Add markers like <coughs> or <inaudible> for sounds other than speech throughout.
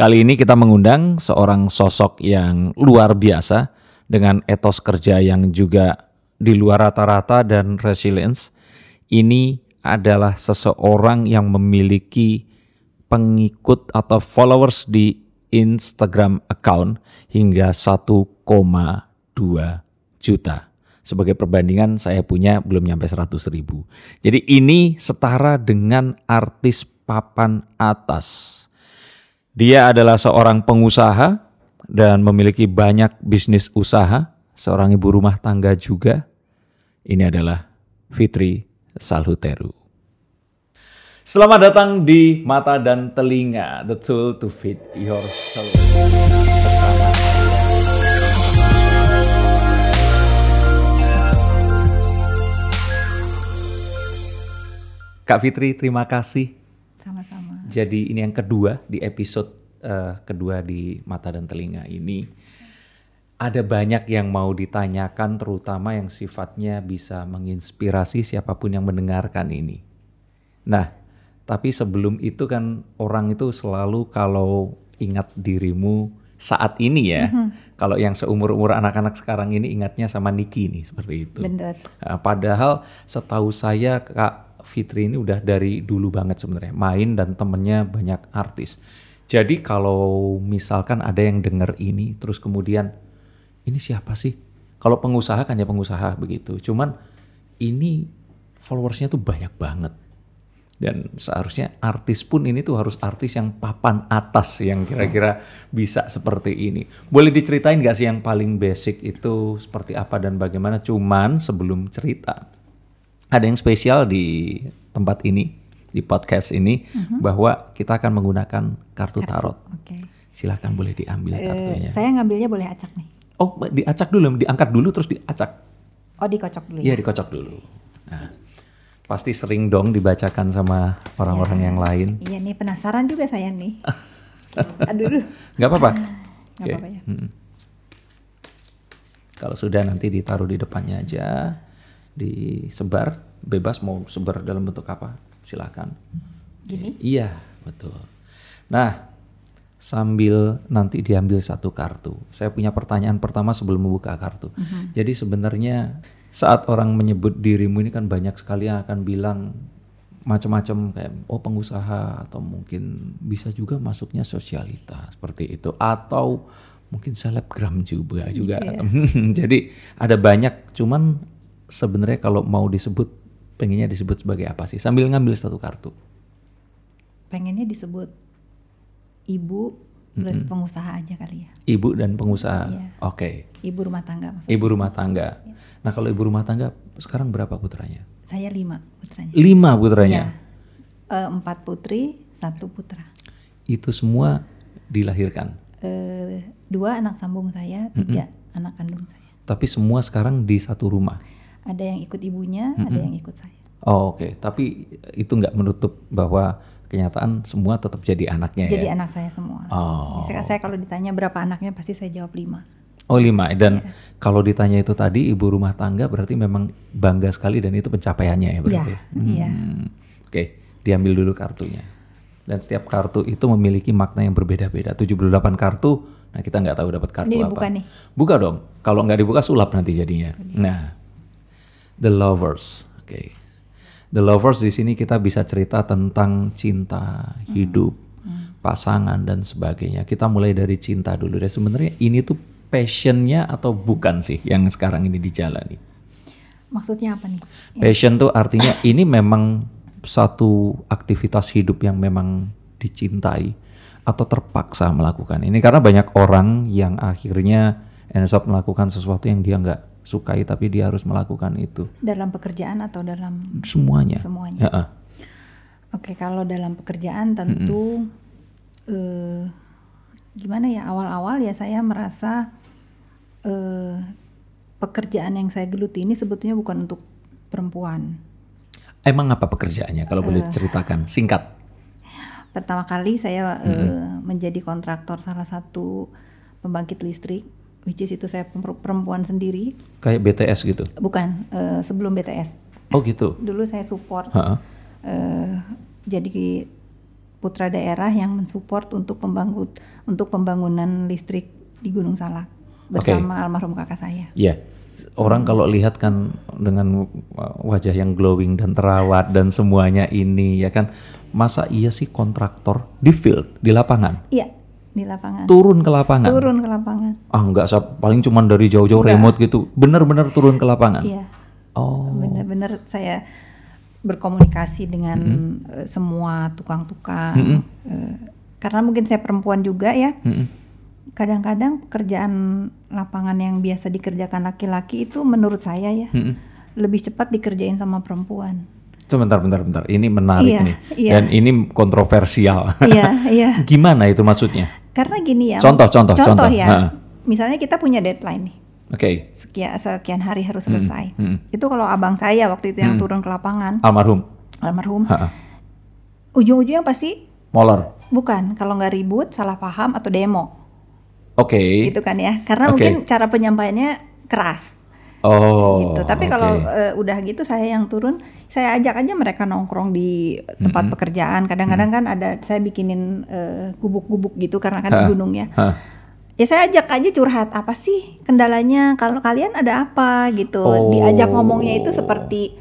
Kali ini kita mengundang seorang sosok yang luar biasa dengan etos kerja yang juga di luar rata-rata dan resilience. Ini adalah seseorang yang memiliki pengikut atau followers di Instagram account hingga 1,2 juta. Sebagai perbandingan saya punya belum nyampe 100 ribu. Jadi ini setara dengan artis papan atas dia adalah seorang pengusaha dan memiliki banyak bisnis usaha, seorang ibu rumah tangga juga. Ini adalah Fitri Salhuteru. Selamat datang di Mata dan Telinga, the tool to fit your soul. Kak Fitri, terima kasih sama-sama. Jadi ini yang kedua di episode uh, kedua di mata dan telinga ini ada banyak yang mau ditanyakan terutama yang sifatnya bisa menginspirasi siapa pun yang mendengarkan ini. Nah, tapi sebelum itu kan orang itu selalu kalau ingat dirimu saat ini ya. Mm-hmm. Kalau yang seumur-umur anak-anak sekarang ini ingatnya sama Niki nih seperti itu. Benar. Nah, padahal setahu saya Kak Fitri ini udah dari dulu banget sebenarnya main dan temennya banyak artis. Jadi kalau misalkan ada yang denger ini terus kemudian ini siapa sih? Kalau pengusaha kan ya pengusaha begitu. Cuman ini followersnya tuh banyak banget. Dan seharusnya artis pun ini tuh harus artis yang papan atas yang kira-kira bisa seperti ini. Boleh diceritain gak sih yang paling basic itu seperti apa dan bagaimana? Cuman sebelum cerita, ada yang spesial di tempat ini, di podcast ini, uh-huh. bahwa kita akan menggunakan kartu, tarot. Okay. Silahkan boleh diambil uh, kartunya. Saya ngambilnya boleh acak nih. Oh, diacak dulu, diangkat dulu terus diacak. Oh, dikocok dulu. Iya, ya? dikocok dulu. Nah, pasti sering dong dibacakan sama orang-orang ya. yang lain. Iya nih, penasaran juga saya nih. <laughs> Aduh. Gak apa-apa. <laughs> Gak okay. apa-apa ya. Hmm. Kalau sudah nanti ditaruh di depannya aja disebar bebas mau sebar dalam bentuk apa silakan. Gini? Iya betul. Nah sambil nanti diambil satu kartu. Saya punya pertanyaan pertama sebelum membuka kartu. Uh -huh. jadi sebenarnya saat orang menyebut dirimu ini kan banyak sekali yang akan bilang macam-macam kayak oh pengusaha atau mungkin bisa juga masuknya sosialita seperti itu. Atau mungkin selebgram juga juga. Yeah. <laughs> jadi ada banyak cuman sebenarnya kalau mau disebut pengennya disebut sebagai apa sih? Sambil ngambil satu kartu. Pengennya disebut ibu plus mm -hmm. pengusaha aja kali ya. Ibu dan pengusaha. Iya. Oke. Okay. Ibu rumah tangga maksudnya. Ibu rumah tangga. Iya. Nah kalau ibu rumah tangga sekarang berapa putranya? Saya lima putranya. Lima putranya. Iya. Uh, empat putri, satu putra. Itu semua dilahirkan. Uh, dua anak sambung saya, tiga mm -hmm. anak kandung saya. Tapi semua sekarang di satu rumah ada yang ikut ibunya, mm -hmm. ada yang ikut saya. Oh oke, okay. tapi itu nggak menutup bahwa kenyataan semua tetap jadi anaknya jadi ya? Jadi anak saya semua. Oh. Saya, saya kalau ditanya berapa anaknya pasti saya jawab lima. Oh lima, dan yeah. kalau ditanya itu tadi ibu rumah tangga berarti memang bangga sekali dan itu pencapaiannya ya berarti. Iya. Hmm. Yeah. Oke, okay. diambil dulu kartunya. Dan setiap kartu itu memiliki makna yang berbeda-beda. 78 kartu, nah kita nggak tahu dapat kartu Ini apa. Buka nih. Buka dong. Kalau nggak dibuka sulap nanti jadinya. Nah, The Lovers. Oke. Okay. The Lovers di sini kita bisa cerita tentang cinta, hidup, hmm. pasangan dan sebagainya. Kita mulai dari cinta dulu deh. Sebenarnya ini tuh passionnya atau bukan sih yang sekarang ini dijalani? Maksudnya apa nih? Passion tuh artinya <coughs> ini memang satu aktivitas hidup yang memang dicintai atau terpaksa melakukan ini karena banyak orang yang akhirnya ends up melakukan sesuatu yang dia nggak sukai tapi dia harus melakukan itu. Dalam pekerjaan atau dalam semuanya? Semuanya. Ya, uh. Oke, kalau dalam pekerjaan tentu mm -hmm. uh, gimana ya awal-awal ya saya merasa uh, pekerjaan yang saya geluti ini sebetulnya bukan untuk perempuan. Emang apa pekerjaannya kalau uh, boleh eh. ceritakan singkat? Pertama kali saya mm -hmm. uh, menjadi kontraktor salah satu pembangkit listrik which is itu saya perempuan sendiri. Kayak BTS gitu? Bukan, uh, sebelum BTS. Oh gitu. Dulu saya support. Uh, jadi putra daerah yang mensupport untuk pembangun untuk pembangunan listrik di Gunung Salak bersama almarhum kakak saya. Iya. Orang kalau lihat kan dengan wajah yang glowing dan terawat dan semuanya ini ya kan masa iya sih kontraktor di field di lapangan Iya, di lapangan. turun ke lapangan Turun ke lapangan. ah nggak paling cuman dari jauh-jauh remote gitu bener-bener turun ke lapangan Iya. oh Benar-benar saya berkomunikasi dengan eh, semua tukang-tukang. Eh, karena mungkin saya perempuan juga ya. Mm-mm. Kadang-kadang pekerjaan lapangan yang biasa dikerjakan laki-laki itu menurut saya ya Mm-mm. lebih cepat dikerjain sama perempuan. Sebentar, bentar, bentar. Ini menarik Iya, nih. iya. Dan ini kontroversial. iya, iya. <laughs> Gimana itu maksudnya? Karena gini ya. Contoh, contoh, contoh. ya. Ha. Misalnya kita punya deadline nih. Oke, Sekian sekian hari harus selesai. mm. Itu kalau abang saya waktu itu yang turun ke lapangan, almarhum. almarhum, ujung-ujungnya pasti Molor. bukan kalau nggak ribut, salah paham atau demo. Oke. gitu kan ya karena Oke. mungkin cara penyampaiannya keras Oh. gitu. Tapi oke. kalau eh, udah gitu saya yang turun saya ajak aja mereka nongkrong di tempat pekerjaan. Kadang-kadang kan ada saya bikinin eh, gubuk-gubuk gitu karena kan di gunung ya ya saya ajak aja curhat apa sih kendalanya? Kalau kalian ada apa? Gitu. Oh. diajak ngomongnya itu seperti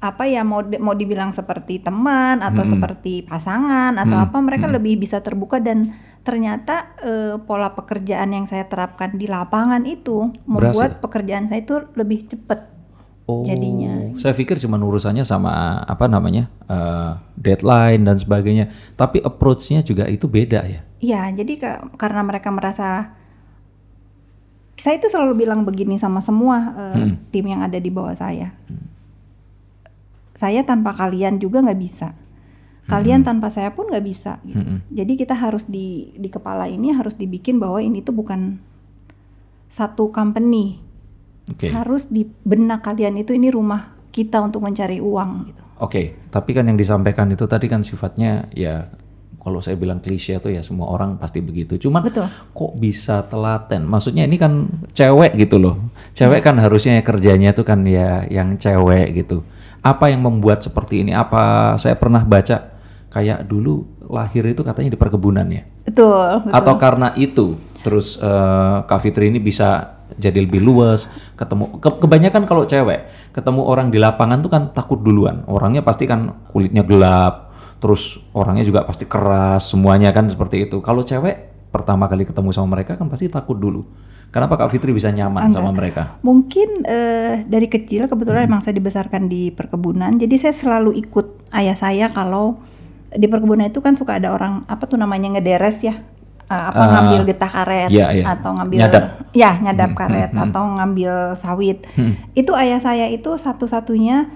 apa ya mau di- mau dibilang seperti teman atau seperti pasangan atau apa mereka lebih bisa terbuka dan ternyata eh, pola pekerjaan yang saya terapkan di lapangan itu membuat pekerjaan saya itu lebih cepat Oh, jadinya. Saya pikir cuma urusannya sama apa namanya eh, deadline dan sebagainya. Tapi approach-nya juga itu beda ya. Iya, jadi ke- karena mereka merasa saya itu selalu bilang begini sama semua eh, tim yang ada di bawah saya. Saya tanpa kalian juga nggak bisa. Kalian tanpa saya pun nggak bisa. Gitu. Jadi kita harus di di kepala ini harus dibikin bahwa ini tuh bukan satu company. Oke. Harus di benak kalian itu ini rumah kita untuk mencari uang. Gitu. Oke, tapi kan yang disampaikan itu tadi kan sifatnya ya kalau saya bilang klise itu ya semua orang pasti begitu. Cuman Betul. kok bisa telaten? Maksudnya ini kan cewek gitu loh. Cewek kan harusnya kerjanya itu kan ya yang cewek gitu. Apa yang membuat seperti ini? Apa saya pernah baca kayak dulu lahir itu katanya di perkebunan ya? Betul. betul. Atau karena itu terus eh, Kak Fitri ini bisa jadi lebih luas, ketemu ke- kebanyakan kalau cewek ketemu orang di lapangan tuh kan takut duluan. Orangnya pasti kan kulitnya gelap, terus orangnya juga pasti keras, semuanya kan seperti itu. Kalau cewek pertama kali ketemu sama mereka kan pasti takut dulu. Kenapa Kak Fitri bisa nyaman sama mereka? Mungkin eh, dari kecil kebetulan emang saya dibesarkan di perkebunan, jadi saya selalu ikut ayah saya kalau di perkebunan itu kan suka ada orang apa tuh namanya ngederes ya, Eh, apa ngambil getah karet iya, iya. atau ngambil Nyadap. ya nyadap karet atau ngambil sawit. Itu ayah saya itu satu-satunya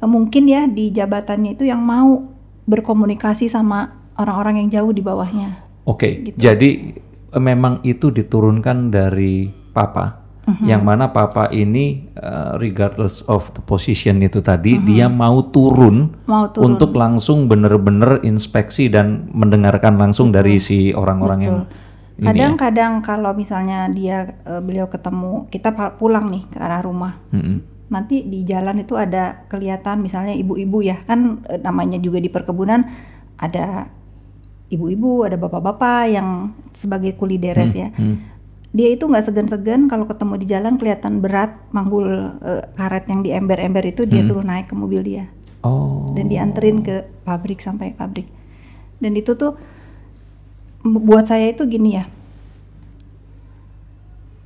eh, mungkin ya di jabatannya itu yang mau berkomunikasi sama orang-orang yang jauh di bawahnya. Oke, jadi eh, memang itu diturunkan dari papa, yang mana papa ini eh, regardless of the position itu tadi dia mau turun, Mau turun. untuk langsung bener-bener inspeksi dan mendengarkan langsung dari si orang-orang yang ini ya. Kadang-kadang kalau misalnya dia eh, beliau ketemu kita pulang nih ke arah rumah. Mm-mm. Nanti di jalan itu ada kelihatan misalnya ibu-ibu ya kan eh, namanya juga di perkebunan ada ibu-ibu, ada bapak-bapak yang sebagai kuli deres ya. Dia itu nggak segan-segan kalau ketemu di jalan kelihatan berat manggul eh, karet yang di ember-ember itu dia suruh naik ke mobil dia Oh, dan dianterin ke pabrik sampai pabrik. Dan itu tuh buat saya itu gini ya.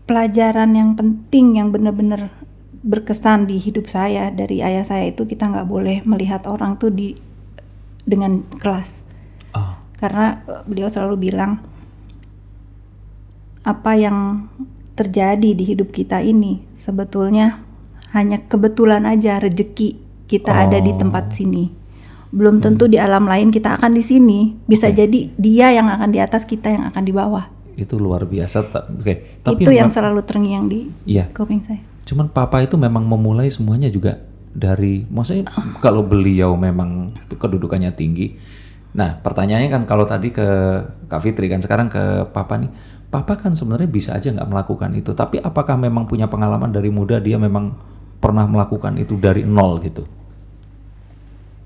Pelajaran yang penting yang benar-benar berkesan di hidup saya dari ayah saya itu kita nggak boleh melihat orang tuh di dengan kelas. ah, Karena eh, beliau selalu bilang apa yang terjadi di hidup kita ini sebetulnya hanya kebetulan aja rezeki kita ada di tempat sini. Belum tentu di alam lain kita akan di sini. Bisa jadi dia yang akan di atas, kita yang akan di bawah. itu luar biasa. Oke, tapi Itu yang memang- selalu terngiang di Iya. kuping saya. Cuman papa itu memang memulai semuanya juga dari, maksudnya kalau beliau memang kedudukannya tinggi. Nah pertanyaannya kan kalau tadi ke Kak Fitri kan sekarang ke papa nih, papa kan sebenarnya bisa aja nggak melakukan itu. Tapi apakah memang punya pengalaman dari muda dia memang pernah melakukan itu dari nol gitu?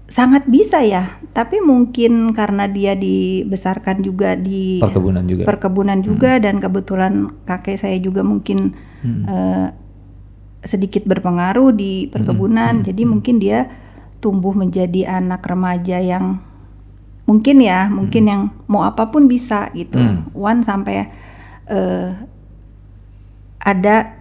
sangat bisa ya, tapi mungkin karena dia dibesarkan juga di Perkebunan juga. perkebunan juga dan kebetulan kakek saya juga mungkin eh, sedikit berpengaruh di perkebunan, jadi mungkin dia tumbuh menjadi anak remaja yang mungkin ya, mungkin yang mau apa pun bisa gitu. One sampai eh, ada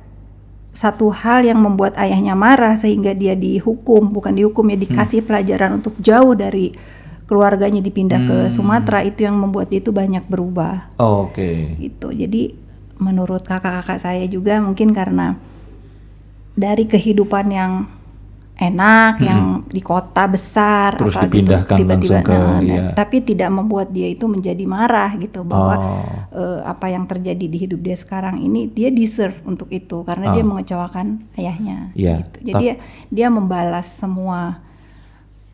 satu hal yang membuat ayahnya marah sehingga dia dihukum, bukan dihukum ya dikasih pelajaran untuk jauh dari keluarganya dipindah ke Sumatera itu yang membuat dia itu banyak berubah Oh, Oke. gitu. Jadi menurut kakak-kakak saya juga mungkin karena dari kehidupan yang enak, yang di kota besar, Terus apa gitu, dipindahkan langsung ke- nah, iya. tapi tidak membuat dia itu menjadi marah gitu bahwa Oh. eh, apa yang terjadi di hidup dia sekarang ini dia deserve untuk itu karena dia mengecewakan ayahnya. Oh. Iya, Gitu. Jadi dia, dia membalas semua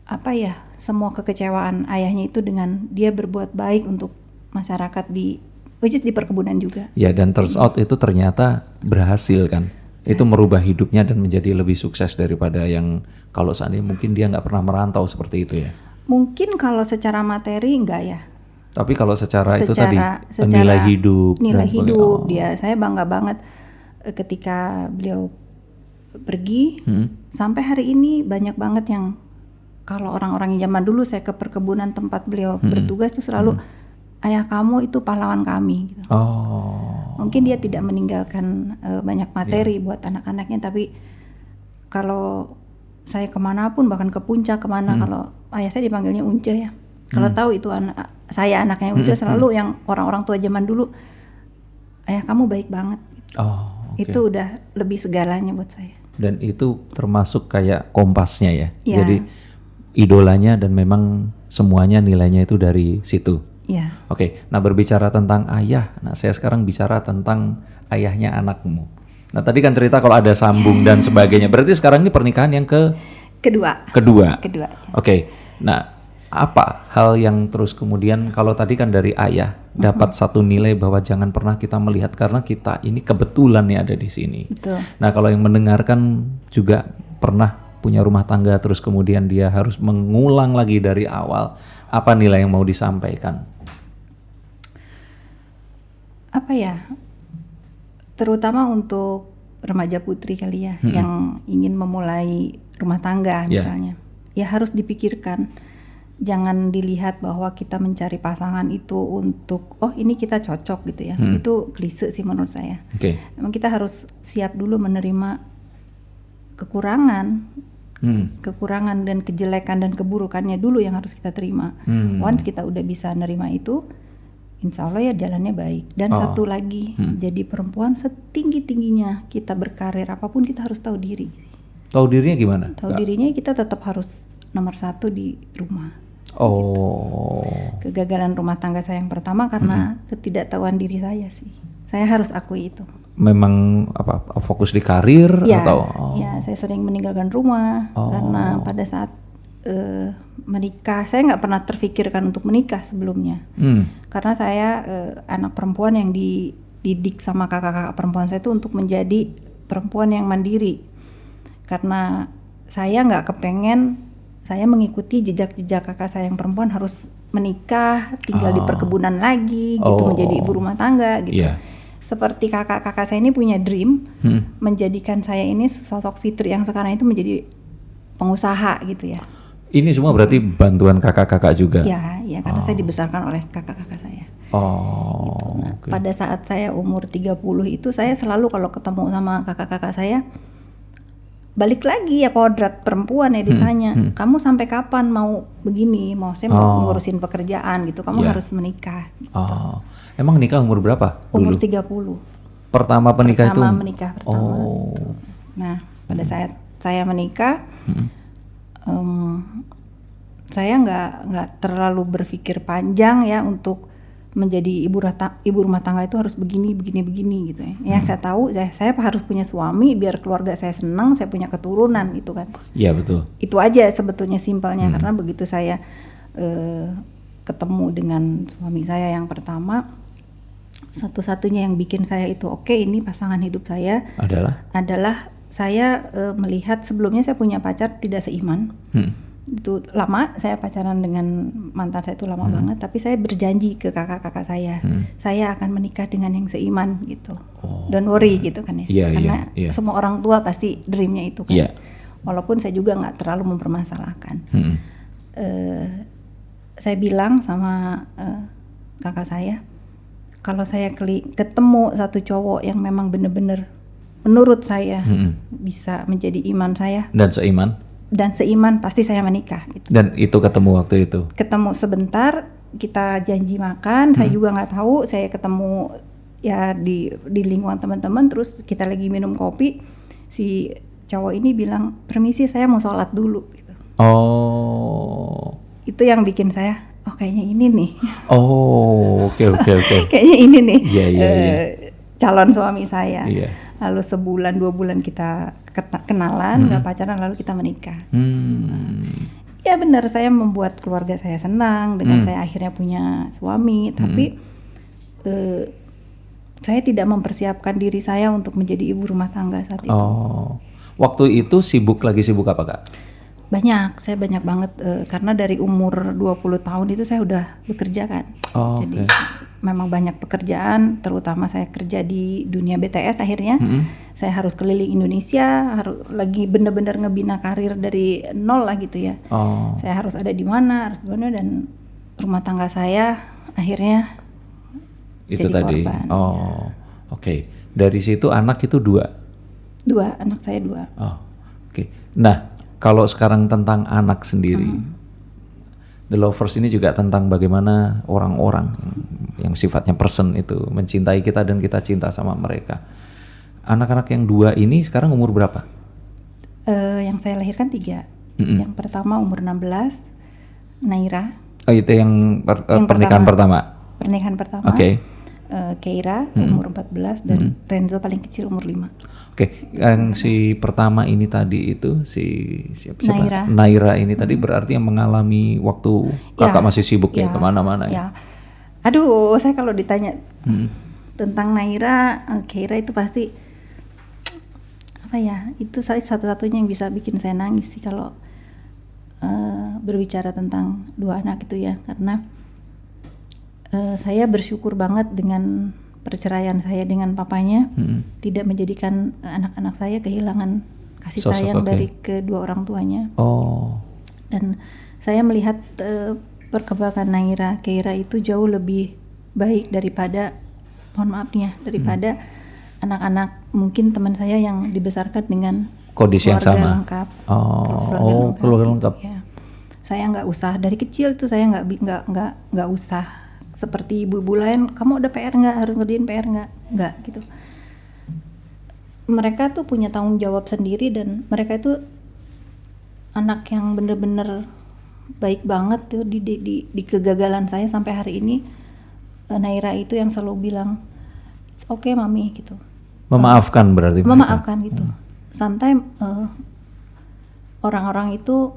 apa ya semua kekecewaan ayahnya itu dengan dia berbuat baik untuk masyarakat di which is di perkebunan juga. Ya dan turns out itu ternyata berhasil kan. Itu merubah hidupnya dan menjadi lebih sukses daripada yang kalau seandainya mungkin dia nggak pernah merantau seperti itu ya. Mungkin kalau secara materi enggak ya. Tapi kalau secara, itu tadi Secara- secara nilai hidup nilai hidup Oh. dia saya bangga banget eh, ketika beliau pergi Hmm. sampai hari ini banyak banget yang kalau orang-orang yang zaman dulu saya ke perkebunan tempat beliau Hmm. bertugas itu selalu ayah kamu itu pahlawan kami gitu. Oh. Mungkin dia tidak meninggalkan eh, banyak materi buat anak-anaknya tapi kalau saya ke mana pun bahkan ke puncak Hmm. ke mana kalau ayah saya dipanggilnya Unce ya kalau tahu itu anak saya anaknya Unce Hmm, selalu yang orang-orang tua zaman dulu ayah kamu baik banget Oh. oke. itu udah lebih segalanya buat saya Dan itu termasuk kayak kompasnya ya. Iya. Jadi idolanya dan memang semuanya nilainya itu dari situ. Ya Oke, nah berbicara tentang ayah, nah saya sekarang bicara tentang ayahnya anakmu. Nah tadi kan cerita kalau ada sambung dan <laughs> sebagainya, berarti sekarang ini pernikahan yang ke kedua kedua. kedua Oke, nah apa hal yang terus kemudian kalau tadi kan dari ayah dapat satu nilai bahwa jangan pernah kita melihat karena kita ini kebetulan nih ada di sini. betul Nah kalau yang mendengarkan juga pernah punya rumah tangga terus kemudian dia harus mengulang lagi dari awal, apa nilai yang mau disampaikan? apa ya? Terutama untuk remaja putri kali ya yang ingin memulai rumah tangga Ya. misalnya. Ya harus dipikirkan. Jangan dilihat bahwa kita mencari pasangan itu untuk oh ini kita cocok gitu ya. Itu klise sih menurut saya. Oke. emang kita harus siap dulu menerima kekurangan Hmm. kekurangan dan kejelekan dan keburukannya dulu yang harus kita terima. Hmm. Once kita udah bisa nerima itu, insya Allah ya jalannya baik. Dan Oh. satu lagi, Hmm. jadi perempuan setinggi tingginya kita berkarir apa pun kita harus tahu diri. Tahu dirinya gimana? Tahu dirinya kita tetap harus nomor satu di rumah. Oh. Kegagalan rumah tangga saya yang pertama karena Hmm. ketidaktahuan diri saya sih. Saya harus akui itu. Memang apa fokus di karir Ya, atau oh. ya saya sering meninggalkan rumah Oh. karena pada saat eh, menikah saya nggak pernah terfikirkan untuk menikah sebelumnya Hmm. karena saya eh, anak perempuan yang dididik sama kakak-kakak perempuan saya itu untuk menjadi perempuan yang mandiri karena saya nggak kepengen saya mengikuti jejak-jejak kakak saya yang perempuan harus menikah tinggal di Oh. perkebunan lagi gitu Oh. menjadi ibu rumah tangga gitu Iya. Seperti kakak-kakak saya ini punya dream Hmm. menjadikan saya ini sosok Fitri yang sekarang itu menjadi pengusaha gitu ya. Ini semua berarti bantuan kakak-kakak juga. Ya, ya karena saya dibesarkan oleh kakak-kakak saya. Oh. Nah, oke. pada saat saya umur 30 itu saya selalu kalau ketemu sama kakak-kakak saya balik lagi ya kodrat perempuan ya ditanya, "Kamu sampai kapan mau begini? Mau saya mau Oh. ngurusin pekerjaan gitu. Kamu Ya. harus menikah." Oh. Emang nikah umur berapa Umur dulu? 30. Pertama penikah Pertama itu? menikah pertama. Oh. Nah, pada saat saya menikah, Hmm. em, saya nggak nggak terlalu berpikir panjang ya untuk menjadi ibu rata, ibu rumah tangga itu harus begini begini begini gitu ya. Hmm. Yang saya tahu saya, saya harus punya suami biar keluarga saya senang, saya punya keturunan gitu kan. Iya betul. Itu aja sebetulnya simpelnya Hmm. karena begitu saya eh, ketemu dengan suami saya yang pertama, satu-satunya yang bikin saya itu oke ini pasangan hidup saya Adalah? adalah saya eh, melihat sebelumnya saya punya pacar tidak seiman Hmm. itu lama saya pacaran dengan mantan saya itu lama banget tapi saya berjanji ke kakak-kakak saya saya akan menikah dengan yang seiman gitu don't worry gitu kan ya Iya, karena iya, iya. semua orang tua pasti dreamnya itu kan Iya. walaupun saya juga nggak terlalu mempermasalahkan Mm-mm. eh, saya bilang sama eh, kakak saya kalau saya ketemu satu cowok yang memang bener-bener menurut saya bisa menjadi iman saya Dan seiman. dan seiman pasti saya menikah gitu. Dan itu ketemu waktu itu. ketemu sebentar kita janji makan saya Hmm. juga nggak tahu saya ketemu ya di di lingkungan teman-teman terus kita lagi minum kopi si cowok ini bilang permisi saya mau sholat dulu gitu. Oh. itu yang bikin saya oh kayaknya ini nih Oh, oke oke <laughs> oke. kayaknya ini nih Iya, iya, eh, iya. calon suami saya Iya. lalu sebulan dua bulan kita kenalan nggak pacaran lalu kita menikah Hmm. ya benar saya membuat keluarga saya senang dengan saya akhirnya punya suami tapi eh, saya tidak mempersiapkan diri saya untuk menjadi ibu rumah tangga saat itu Oh. Waktu itu sibuk lagi sibuk apa, Kak? Banyak saya banyak banget eh, karena dari umur 20 tahun itu saya udah bekerja kan Oh, jadi memang banyak pekerjaan terutama saya kerja di dunia BTS akhirnya saya harus keliling Indonesia harus lagi bener-bener ngebina karir dari nol lah gitu ya Oh. saya harus ada di mana harus di mana dan rumah tangga saya akhirnya Itu jadi tadi. korban. Oh. Oke. Dari situ anak itu dua. dua anak saya dua Oh. Oke. Nah, kalau sekarang tentang anak sendiri. The Lovers ini juga tentang bagaimana orang-orang yang, yang sifatnya person itu mencintai kita dan kita cinta sama mereka. Anak-anak yang dua ini sekarang umur berapa? Eh, yang saya lahirkan tiga yang pertama umur 16 Naira Oh, itu yang, per- eh, Yang pernikahan pertama. pernikahan pertama Oke. Eh, Keira umur 14 dan Renzo paling kecil umur 5 Oke, yang si pertama ini tadi itu si siapa, siapa? Naira. Naira ini tadi berarti yang mengalami waktu kakak Ya, masih sibuk ya, ya, ke mana-mana ya. ya aduh saya kalau ditanya tentang Naira Keira itu pasti apa ya itu saya satu-satunya yang bisa bikin saya nangis sih kalau eh, berbicara tentang dua anak itu ya karena eh, saya bersyukur banget dengan perceraian saya dengan papanya tidak menjadikan anak-anak saya kehilangan kasih Sosok, sayang oke. dari kedua orang tuanya. Oh, dan saya melihat eh, perkembangan Naira Keira itu jauh lebih baik daripada mohon maaf nih ya daripada anak-anak mungkin teman saya yang dibesarkan dengan Kondisi yang keluarga sama. lengkap. Oh, oh, keluarga lengkap. ya saya nggak usah. Dari kecil tuh saya nggak nggak nggak nggak usah seperti ibu-ibu lain kamu ada PR nggak? Harus ngerjain PR nggak? Nggak gitu. Mereka tuh punya tanggung jawab sendiri dan mereka itu anak yang bener-bener baik banget tuh di, di, di, di kegagalan saya sampai hari ini. Eh, Naira itu yang selalu bilang it's okay mami gitu. Memaafkan berarti. mereka. memaafkan gitu. Sometimes eh, orang-orang itu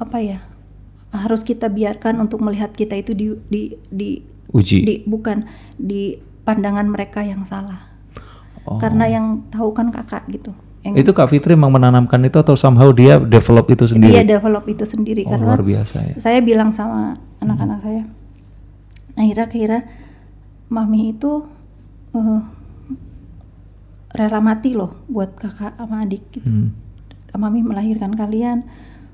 apa ya harus kita biarkan untuk melihat kita itu di di di, Uji. di bukan di pandangan mereka yang salah Oh. karena yang tahu kan kakak gitu yang Itu Kak Fitri memang menanamkan itu atau somehow dia develop itu dia sendiri? develop itu sendiri Oh, karena luar biasa ya. saya bilang sama anak-anak saya Naira kira mami itu eh, rela mati loh buat kakak sama adik gitu. Hmm. mami melahirkan kalian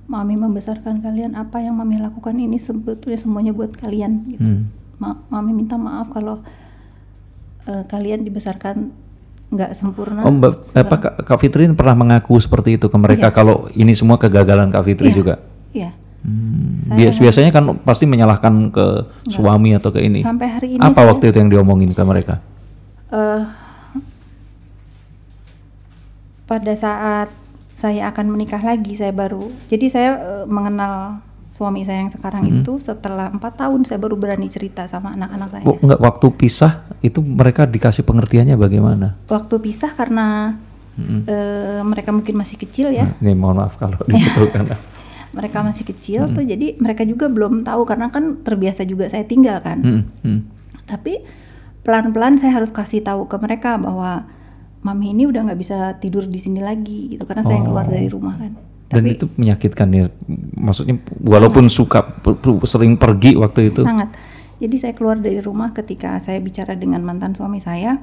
mami membesarkan kalian apa yang mami lakukan ini sebetulnya semuanya buat kalian gitu. Hmm. Ma- mami minta maaf kalau eh, kalian dibesarkan nggak sempurna Oh, Mbak, apa Kak, Fitri pernah mengaku seperti itu ke mereka kalau ini semua kegagalan Kak Fitri Iya. juga? Iya. Hmm, bias- biasanya kan pasti menyalahkan ke suami atau ke ini. sampai hari ini Apa saya- waktu itu yang diomongin ke mereka? eh pada saat saya akan menikah lagi saya baru jadi saya eh, mengenal suami saya yang sekarang itu setelah empat tahun saya baru berani cerita sama anak-anak saya Bu, enggak waktu pisah itu mereka dikasih pengertiannya bagaimana? waktu pisah karena eh, mereka mungkin masih kecil ya Ini mohon maaf kalau dibetulkan. <laughs> mereka masih kecil tuh jadi mereka juga belum tahu karena kan terbiasa juga saya tinggal kan Hmm, hmm. tapi pelan-pelan saya harus kasih tahu ke mereka bahwa mami ini udah nggak bisa tidur di sini lagi gitu karena saya yang keluar dari rumah kan Dan Tapi- itu menyakitkan ya. Maksudnya walaupun suka pu- pu- sering pergi waktu itu. Sangat. Jadi saya keluar dari rumah ketika saya bicara dengan mantan suami saya,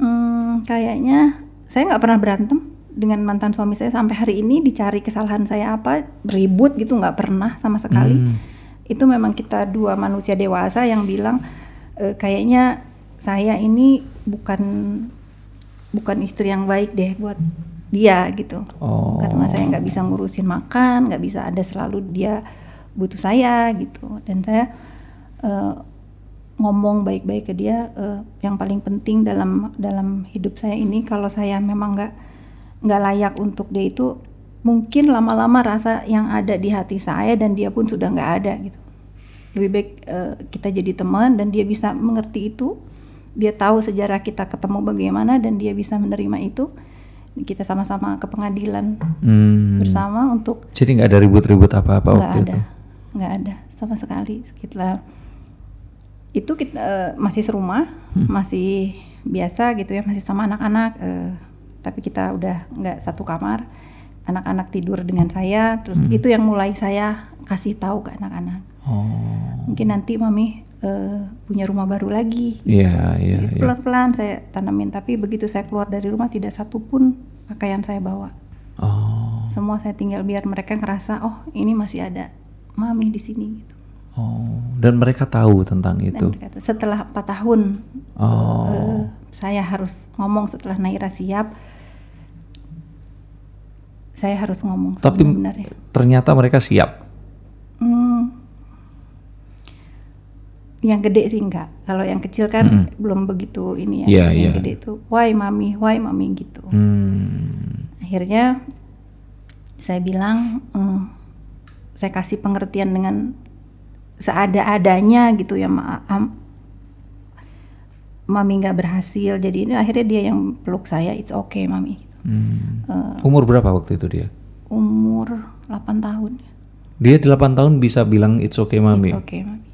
hmm, kayaknya saya nggak pernah berantem dengan mantan suami saya sampai hari ini dicari kesalahan saya apa ribut gitu nggak pernah sama sekali. Itu memang kita dua manusia dewasa yang bilang "E, kayaknya saya ini bukan bukan istri yang baik deh buat dia gitu. Oh. Karena saya nggak bisa ngurusin makan, nggak bisa ada selalu dia butuh saya gitu. Dan saya eh, ngomong baik-baik ke dia. eh, yang paling penting dalam dalam hidup saya ini, kalau saya memang nggak nggak layak untuk dia itu, mungkin lama-lama rasa yang ada di hati saya dan dia pun sudah nggak ada gitu. Lebih baik eh, kita jadi teman dan dia bisa mengerti itu. Dia tahu sejarah kita ketemu bagaimana dan dia bisa menerima itu kita sama-sama ke pengadilan Hmm. bersama untuk Jadi nggak ada ribut-ribut apa-apa waktu ada itu. nggak ada sama sekali kita itu kita eh, masih serumah Hmm. masih biasa gitu ya masih sama anak-anak eh, tapi kita udah nggak satu kamar anak-anak tidur dengan saya terus Hmm. itu yang mulai saya kasih tahu ke anak-anak Oh. mungkin nanti mami eh, punya rumah baru lagi Iya, iya, Jadi iya. pelan-pelan saya tanamin tapi begitu saya keluar dari rumah tidak satu pun pakaian saya bawa Oh. semua saya tinggal biar mereka ngerasa oh ini masih ada mami di sini gitu. Oh. Dan mereka tahu tentang Dan itu. mereka setelah empat tahun Oh. eh, saya harus ngomong setelah Naira siap saya harus ngomong Tapi sebenarnya ternyata mereka siap. Hmm, yang gede sih enggak. Kalau yang kecil kan belum begitu ini ya. Iya, yang iya. gede itu why mami? Why mami? gitu. Hmm. akhirnya saya bilang eh, saya kasih pengertian dengan seada-adanya gitu ya ma am- mami nggak berhasil. Jadi ini akhirnya dia yang peluk saya it's okay mami. Hmm. Eh, Umur berapa waktu itu dia? umur 8 tahun. Dia 8 tahun bisa bilang it's okay mami. it's okay mami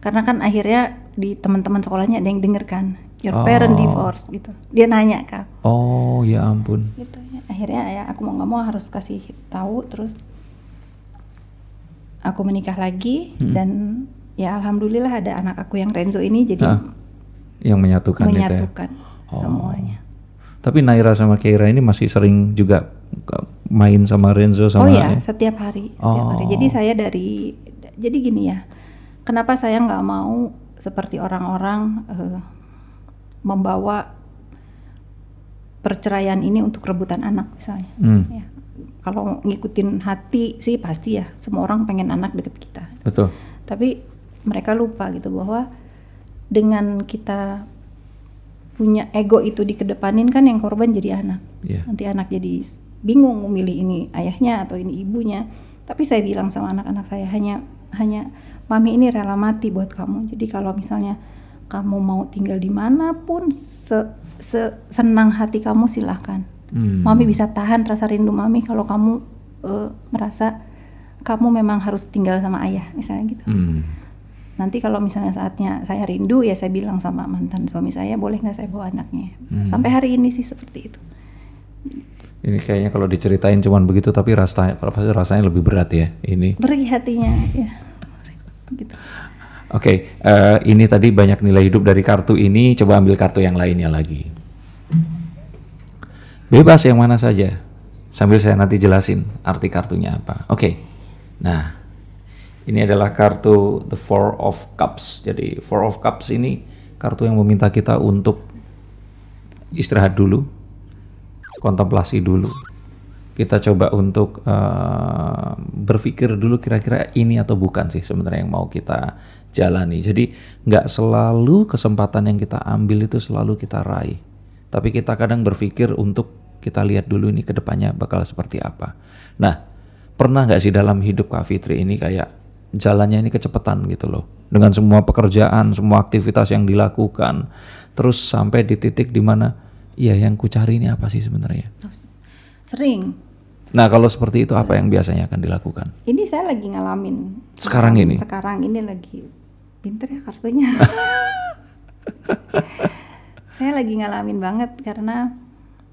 karena kan akhirnya di teman-teman sekolahnya ada yang denger kan your Oh. parent divorce gitu. Dia nanya kak. Oh, ya ampun. gitu ya. Akhirnya ya aku mau nggak mau harus kasih tahu terus aku menikah lagi dan ya alhamdulillah ada anak aku yang Renzo ini jadi Ah, Yang menyatukan, ya. menyatukan semuanya. Tapi Naira sama Keira ini masih sering juga main sama Renzo oh sama ya setiap hari setiap hari. Oh. jadi saya dari jadi gini ya kenapa saya nggak mau seperti orang-orang eh, membawa perceraian ini untuk rebutan anak misalnya. Hmm, ya. Kalau ngikutin hati sih pasti ya semua orang pengen anak deket kita. Betul. tapi mereka lupa gitu bahwa dengan kita punya ego itu dikedepanin kan yang korban jadi anak. Iya. nanti anak jadi bingung memilih ini ayahnya atau ini ibunya. Tapi saya bilang sama anak-anak saya hanya hanya mami ini rela mati buat kamu. Jadi kalau misalnya kamu mau tinggal di mana pun se, se- senang hati kamu silahkan. Hmm. mami bisa tahan rasa rindu mami kalau kamu eh, merasa kamu memang harus tinggal sama ayah misalnya gitu. Hmm. nanti kalau misalnya saatnya saya rindu ya saya bilang sama mantan suami saya boleh nggak saya bawa anaknya? Sampai hari ini sih seperti itu. Ini kayaknya kalau diceritain cuman begitu tapi rasanya pasti rasanya lebih berat ya ini. pergi hatinya ya gitu Oke, eh, ini tadi banyak nilai hidup dari kartu ini. Coba ambil kartu yang lainnya lagi. Bebas yang mana saja. Sambil saya nanti jelasin arti kartunya apa. Oke. Nah, ini adalah kartu The Four of Cups. Jadi Four of Cups ini kartu yang meminta kita untuk istirahat dulu, kontemplasi dulu. Kita coba untuk eh, berpikir dulu kira-kira ini atau bukan sih sebenarnya yang mau kita jalani. Jadi nggak selalu kesempatan yang kita ambil itu selalu kita raih. Tapi kita kadang berpikir untuk kita lihat dulu ini ke depannya bakal seperti apa. Nah, pernah nggak sih dalam hidup Kak Fitri ini kayak jalannya ini kecepatan gitu loh. Dengan semua pekerjaan, semua aktivitas yang dilakukan. Terus sampai di titik di mana, iya yang ku cari ini apa sih sebenarnya? Sering Nah kalau seperti itu apa yang biasanya akan dilakukan? ini saya lagi ngalamin Sekarang ini? sekarang ini lagi pinter ya kartunya <laughs> saya lagi ngalamin banget karena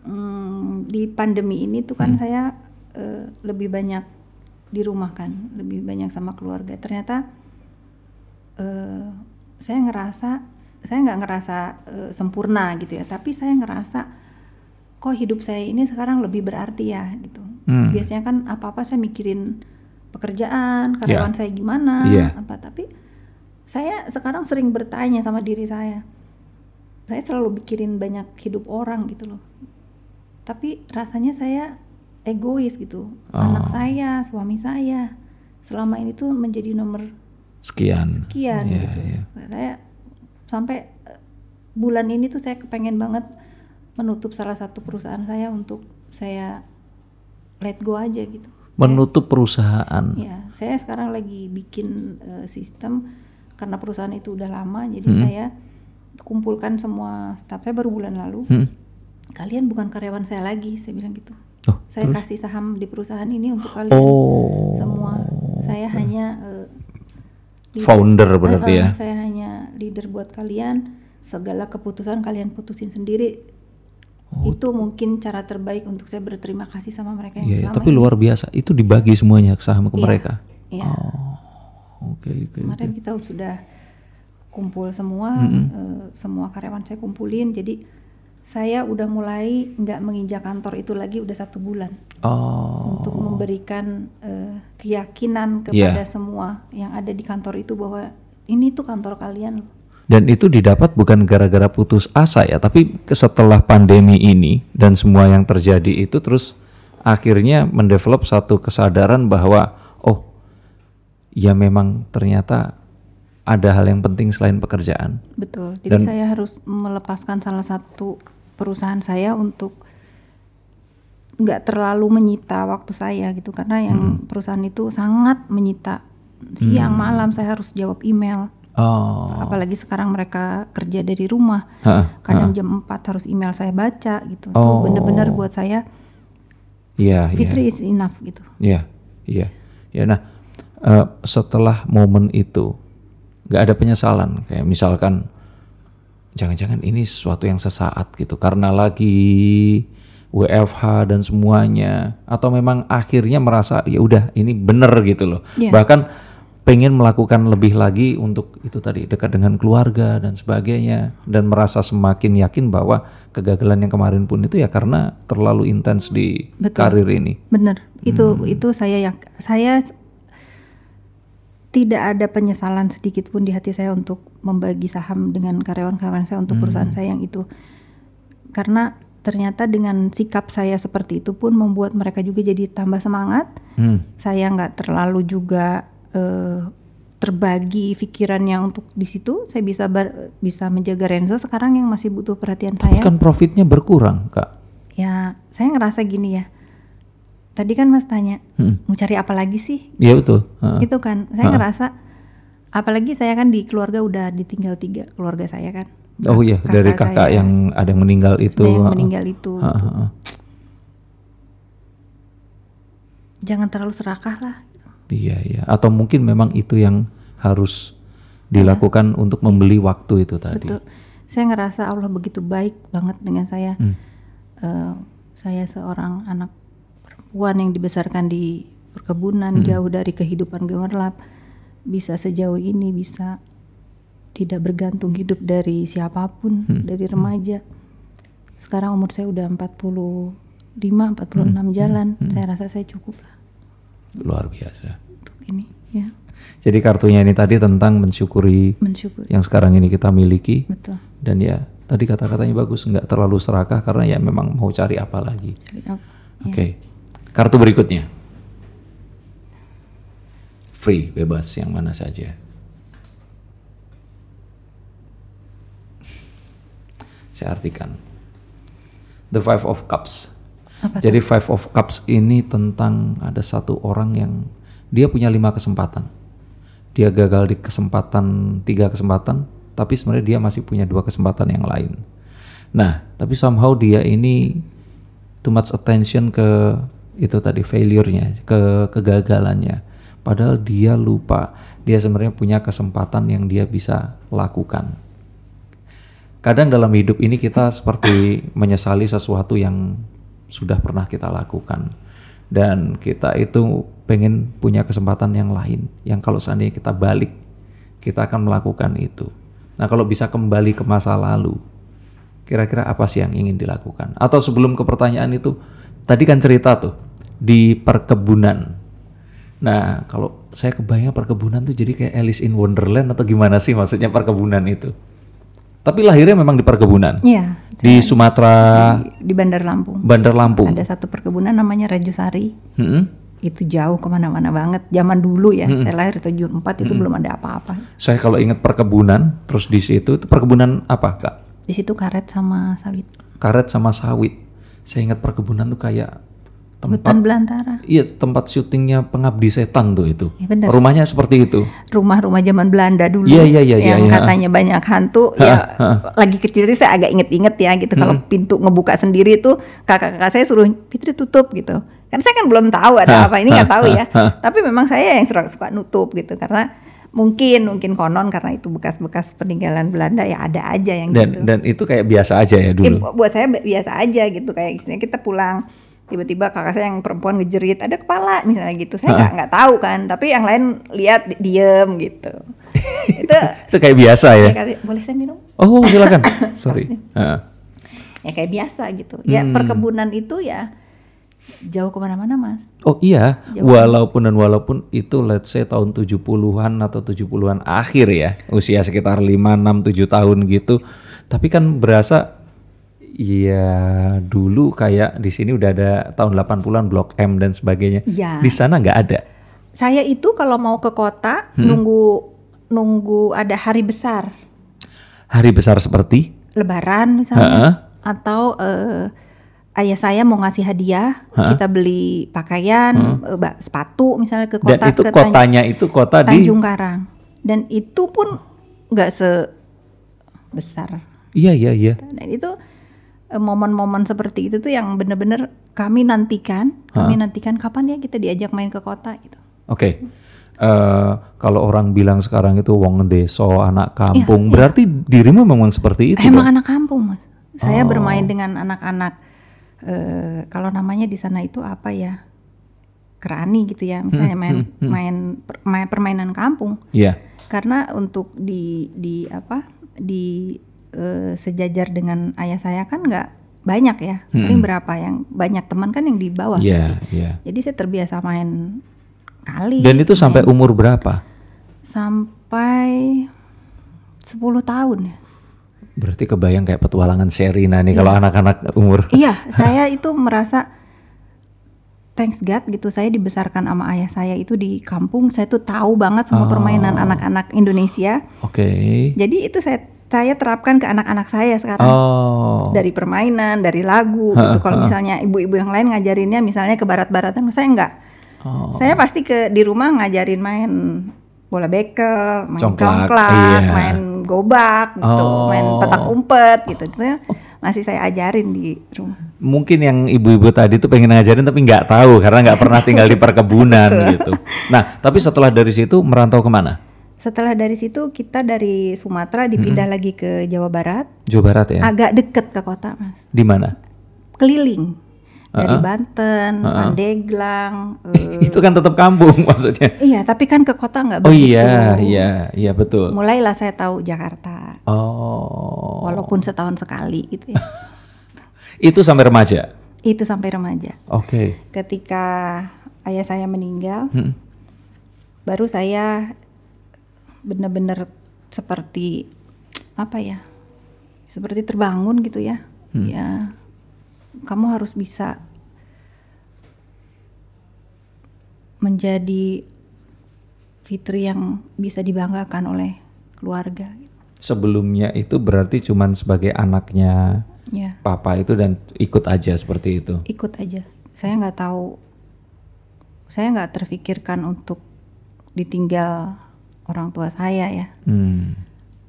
mm, di pandemi ini tuh kan saya eh, lebih banyak di rumah kan, lebih banyak sama keluarga. Ternyata eh, saya ngerasa saya nggak ngerasa eh, sempurna gitu ya, tapi saya ngerasa kok hidup saya ini sekarang lebih berarti ya gitu. Hmm. Biasanya kan apa-apa saya mikirin pekerjaan, karyawan saya gimana, Iya. apa tapi saya sekarang sering bertanya sama diri saya. Saya selalu mikirin banyak hidup orang gitu loh. Tapi rasanya saya egois gitu. Oh. Anak saya, suami saya selama ini tuh menjadi nomor Sekian. sekian Iya, gitu. iya. Saya sampai eh, bulan ini tuh saya kepengen banget menutup salah satu perusahaan saya untuk saya let go aja gitu. Menutup perusahaan. Ya, saya sekarang lagi bikin eh, sistem karena perusahaan itu udah lama, jadi Hmm. saya kumpulkan semua staff saya baru bulan lalu. Hmm. Kalian bukan karyawan saya lagi, saya bilang gitu. Oh, saya kasih saham di perusahaan ini untuk kalian Oh. semua. Saya hanya eh, leader. Founder berarti Eh, ya. Saya hanya leader buat kalian. Segala keputusan kalian putusin sendiri. Itu mungkin cara terbaik untuk saya berterima kasih sama mereka yang Oh. Iya, selama tapi ini. luar biasa. Itu dibagi semuanya saham ke Iya, mereka. Iya. Oke, oke. Kemarin kita sudah kumpul semua, eh, semua karyawan saya kumpulin. Jadi saya udah mulai nggak menginjak kantor itu lagi udah satu bulan Oh. untuk memberikan eh, keyakinan Iya. kepada semua yang ada di kantor itu bahwa ini tuh kantor kalian loh. Dan itu didapat bukan gara-gara putus asa ya, tapi setelah pandemi ini dan semua yang terjadi itu terus akhirnya mendevelop satu kesadaran bahwa oh ya memang ternyata ada hal yang penting selain pekerjaan. Betul. Jadi saya harus melepaskan salah satu perusahaan saya untuk nggak terlalu menyita waktu saya gitu. Karena yang perusahaan itu sangat menyita siang malam. Saya harus jawab email Oh, apalagi sekarang mereka kerja dari rumah Ha-ha, kadang jam 4 harus email saya baca gitu itu Oh. bener-bener buat saya iya, iya. Fitri is enough gitu Iya, iya, ya. Nah, eh, setelah momen itu, nggak ada penyesalan. Kayak misalkan, jangan-jangan ini sesuatu yang sesaat gitu, karena lagi WFH dan semuanya, atau memang akhirnya merasa ya udah ini bener gitu loh. Iya. Bahkan pengen melakukan lebih lagi untuk itu tadi dekat dengan keluarga dan sebagainya, dan merasa semakin yakin bahwa kegagalan yang kemarin pun itu ya karena terlalu intens di karir ini. bener itu Hmm. itu saya yang saya tidak ada penyesalan sedikit pun di hati saya untuk membagi saham dengan karyawan-karyawan saya untuk perusahaan Hmm. saya yang itu karena ternyata dengan sikap saya seperti itu pun membuat mereka juga jadi tambah semangat Hmm. saya nggak terlalu juga eh, terbagi pikirannya untuk di situ saya bisa bar- bisa menjaga Renzo sekarang yang masih butuh perhatian Tapi saya kan profitnya berkurang, Kak. ya saya ngerasa gini ya tadi kan mas tanya Hmm. mau cari apa lagi sih Iya betul. Heeh. gitu kan saya ngerasa apalagi saya kan di keluarga udah ditinggal tiga keluarga saya kan Oh iya, kakak dari kakak saya. yang ada yang meninggal itu. ada yang meninggal itu Heeh, heeh. jangan terlalu serakah lah Iya, iya. Atau mungkin memang itu yang harus dilakukan untuk membeli waktu itu tadi. betul saya ngerasa Allah begitu baik banget dengan saya Hmm. Eh, saya seorang anak perempuan yang dibesarkan di perkebunan Hmm. jauh dari kehidupan gemerlap bisa sejauh ini bisa tidak bergantung hidup dari siapa pun Hmm. dari remaja sekarang umur saya udah 45 46 Hmm. jalan saya rasa saya cukup lah Luar biasa. ini ya Jadi kartunya ini tadi tentang mensyukuri mensyukur yang sekarang ini kita miliki betul dan ya tadi kata-katanya bagus, nggak terlalu serakah karena ya memang mau cari apa lagi. Cari apa? Oke. Kartu berikutnya. Free, bebas yang mana saja. Saya artikan. The Five of Cups. Apa Jadi Five of Cups ini tentang ada satu orang yang dia punya lima kesempatan. Dia gagal di kesempatan tiga kesempatan, tapi sebenarnya dia masih punya dua kesempatan yang lain. Nah, tapi somehow dia ini too much attention ke itu tadi failure-nya, ke kegagalannya. Padahal dia lupa dia sebenarnya punya kesempatan yang dia bisa lakukan. Kadang dalam hidup ini kita seperti menyesali sesuatu yang sudah pernah kita lakukan. dan kita itu pengen punya kesempatan yang lain yang kalau seandainya kita balik kita akan melakukan itu. Nah kalau bisa kembali ke masa lalu, kira-kira apa sih yang ingin dilakukan? Atau sebelum ke pertanyaan itu, tadi kan cerita tuh di perkebunan. Nah kalau saya kebayang perkebunan tuh jadi kayak Alice in Wonderland atau gimana sih maksudnya perkebunan itu? Tapi lahirnya memang di perkebunan. Iya. Di Sumatera, Di Bandar Lampung. Bandar Lampung. Ada satu perkebunan namanya Rajusari. Mm-mm. Itu jauh ke mana-mana banget. Zaman dulu ya, saya lahir 74 itu belum ada apa-apa. Saya kalau ingat perkebunan, terus di situ itu perkebunan apa kak? Di situ karet sama sawit. Karet sama sawit. Saya ingat perkebunan tuh kayak tempat Hutan belantara. Iya tempat syutingnya pengabdi setan tuh itu. Ya, benar. Rumahnya seperti itu. Rumah-rumah zaman Belanda dulu. Iya, iya, iya, Yang iya, iya. katanya banyak hantu. ya lagi kecil sih saya agak inget-inget ya gitu. Kalau pintu ngebuka sendiri tuh kakak-kakak saya suruh Fitri tutup gitu. Kan saya kan belum tahu ada apa ini nggak tahu ya. Tapi memang saya yang suka, suka nutup gitu karena mungkin mungkin konon karena itu bekas-bekas peninggalan Belanda ya ada aja yang Dan gitu. dan itu kayak biasa aja ya dulu. bu- buat saya bi- biasa aja gitu kayak misalnya kita pulang tiba-tiba kakak saya yang perempuan ngejerit ada kepala misalnya gitu saya nggak nggak tahu kan tapi yang lain lihat di- diem gitu <laughs> itu itu kayak biasa ya. kasih, boleh saya minum Oh silakan. <laughs> Sorry. Ya kayak biasa gitu ya Hmm. perkebunan itu ya jauh ke mana-mana mas Oh iya, walaupun dan walaupun itu let's say tahun 70-an atau 70-an akhir ya, usia sekitar 5 6 7 tahun gitu. Tapi kan berasa ya dulu kayak di sini udah ada tahun 80-an Blok M dan sebagainya. Iya. Di sana nggak ada. saya itu kalau mau ke kota Hmm. nunggu nunggu ada hari besar Hari besar seperti lebaran misalnya atau eh, ayah saya mau ngasih hadiah kita beli pakaian eh, ba- sepatu misalnya ke dan kota itu ke Tan- kotanya itu kota di Tanjung Karang dan itu pun nggak sebesar Iya iya iya. dan itu eh, momen-momen seperti itu tuh yang bener-bener kami nantikan kami nantikan kapan ya kita diajak main ke kota gitu Oke. Eh, kalau orang bilang sekarang itu wong deso, anak kampung, berarti dirimu memang seperti itu. Emang anak kampung mas. Saya Oh. bermain dengan anak-anak. eh kalau namanya di sana itu apa ya? Kerani gitu ya. Misalnya Hmm, main main per- main permainan kampung. Iya. Karena untuk di di apa di eh, sejajar dengan ayah saya kan nggak banyak ya. Paling berapa yang banyak teman kan yang di bawah. Hmm. Iya iya. Jadi saya terbiasa main kali. Dan itu sampai umur berapa? sampai 10 tahun ya. Berarti kebayang kayak petualangan Sherina nih kalau anak-anak umur. <laughs> Iya, <laughs> saya itu merasa thanks God gitu. Saya dibesarkan sama ayah saya itu di kampung. Saya tuh tahu banget semua permainan anak-anak Indonesia. Oke. Jadi itu saya saya terapkan ke anak-anak saya sekarang. Oh. Dari permainan, dari lagu gitu. Kalau misalnya ibu-ibu yang lain ngajarinnya misalnya ke barat-baratan, saya enggak. Oh. Saya pasti ke di rumah ngajarin main bola bekel, main Congklak, congklak, iya. main gobak gitu, Oh. main petak umpet gitu. Itu masih saya ajarin di rumah. Mungkin yang ibu-ibu tadi tuh pengen ngajarin tapi nggak tahu karena nggak pernah tinggal di perkebunan <laughs> gitu. Nah, tapi setelah dari situ merantau ke mana? Setelah dari situ kita dari Sumatera dipindah lagi ke Jawa Barat, Jawa Barat ya. agak deket ke kota mas, Di mana? keliling dari Banten, Pandeglang. <laughs> eh, Itu kan tetap kampung <laughs> maksudnya. iya, tapi kan ke kota nggak Oh begitu. iya, iya, iya betul. Mulailah saya tahu Jakarta, Oh. walaupun setahun sekali gitu ya. <laughs> Itu sampai remaja. Itu sampai remaja. Oke. Ketika ayah saya meninggal, Hmm. baru saya benar-benar seperti apa ya? Seperti terbangun gitu ya. Hmm. Ya, kamu harus bisa menjadi Fitri yang bisa dibanggakan oleh keluarga. Sebelumnya itu berarti cuman sebagai anaknya Ya, papa itu dan ikut aja seperti itu. ikut aja. Saya nggak tahu, saya nggak terfikirkan untuk ditinggal orang tua saya ya. Hmm.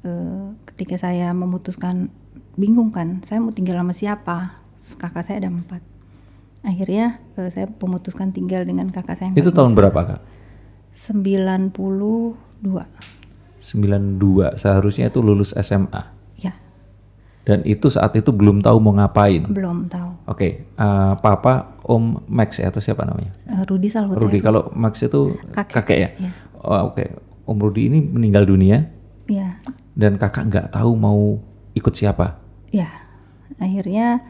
Eh, ketika saya memutuskan bingung kan, saya mau tinggal sama siapa? Kakak saya ada empat. Akhirnya eh, saya memutuskan tinggal dengan kakak saya yang Itu tahun berapa kak? 92 92 seharusnya itu lulus SMA ya. Dan itu saat itu belum tahu mau ngapain. belum tahu. Oke, eh, papa Om Max ya atau siapa namanya? Eh, Rudi Salhuta. Rudi. Kalau Max itu Kakek. kakek, ya. Iya. Oh, Oke, Om Rudi ini meninggal dunia Iya, dan kakak nggak tahu mau ikut siapa. ya. Akhirnya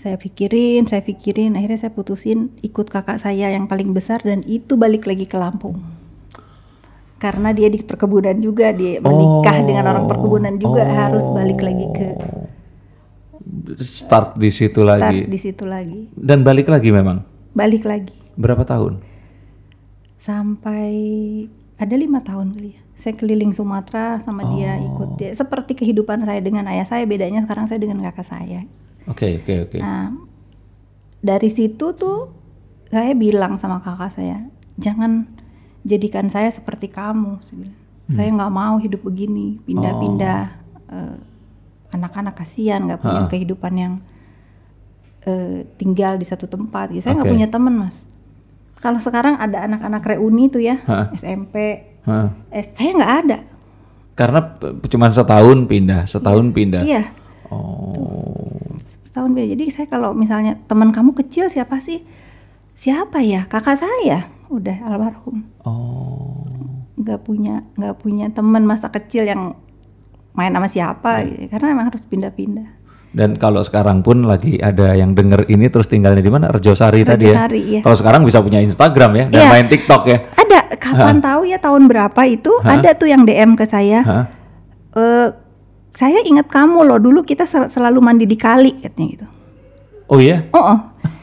saya pikirin, saya pikirin, akhirnya saya putusin ikut kakak saya yang paling besar dan itu balik lagi ke Lampung. Karena dia di perkebunan juga, dia menikah dengan orang perkebunan juga harus balik lagi ke Start di situ start lagi di situ lagi. dan balik lagi memang. Balik lagi Berapa tahun? sampai ada lima tahun kali ya. Saya keliling Sumatera sama dia ikut dia seperti kehidupan saya dengan ayah saya bedanya sekarang saya dengan kakak saya. Oke, oke, oke. Nah, dari situ tuh saya bilang sama kakak saya, jangan jadikan saya seperti kamu. Saya bilang. Saya nggak mau hidup begini, pindah-pindah. Eh, anak-anak kasihan nggak punya kehidupan yang eh, tinggal di satu tempat. Gitu. Saya nggak Oke. punya teman mas. Kalau sekarang ada anak-anak reuni tuh ya, Ha. SMP, Hah. eh, saya nggak ada. Karena cuma setahun pindah, setahun pindah. Iya. Oh. tahun beda. Jadi saya kalau misalnya teman kamu kecil siapa sih? Siapa ya? Kakak saya. Udah almarhum. Oh. Nggak punya nggak punya teman masa kecil yang main sama siapa gitu. Karena emang harus pindah-pindah. Dan kalau sekarang pun lagi ada yang denger ini terus tinggalnya di mana? Arjosari tadi ya. Rejosari, iya. Kalau sekarang bisa punya Instagram ya dan Iya. main TikTok ya. Ada kapan tahu ya tahun berapa itu ada tuh yang DM ke saya. Eh, saya ingat kamu loh dulu kita sel- selalu mandi di kali katanya gitu. Oh iya. Oh, oh.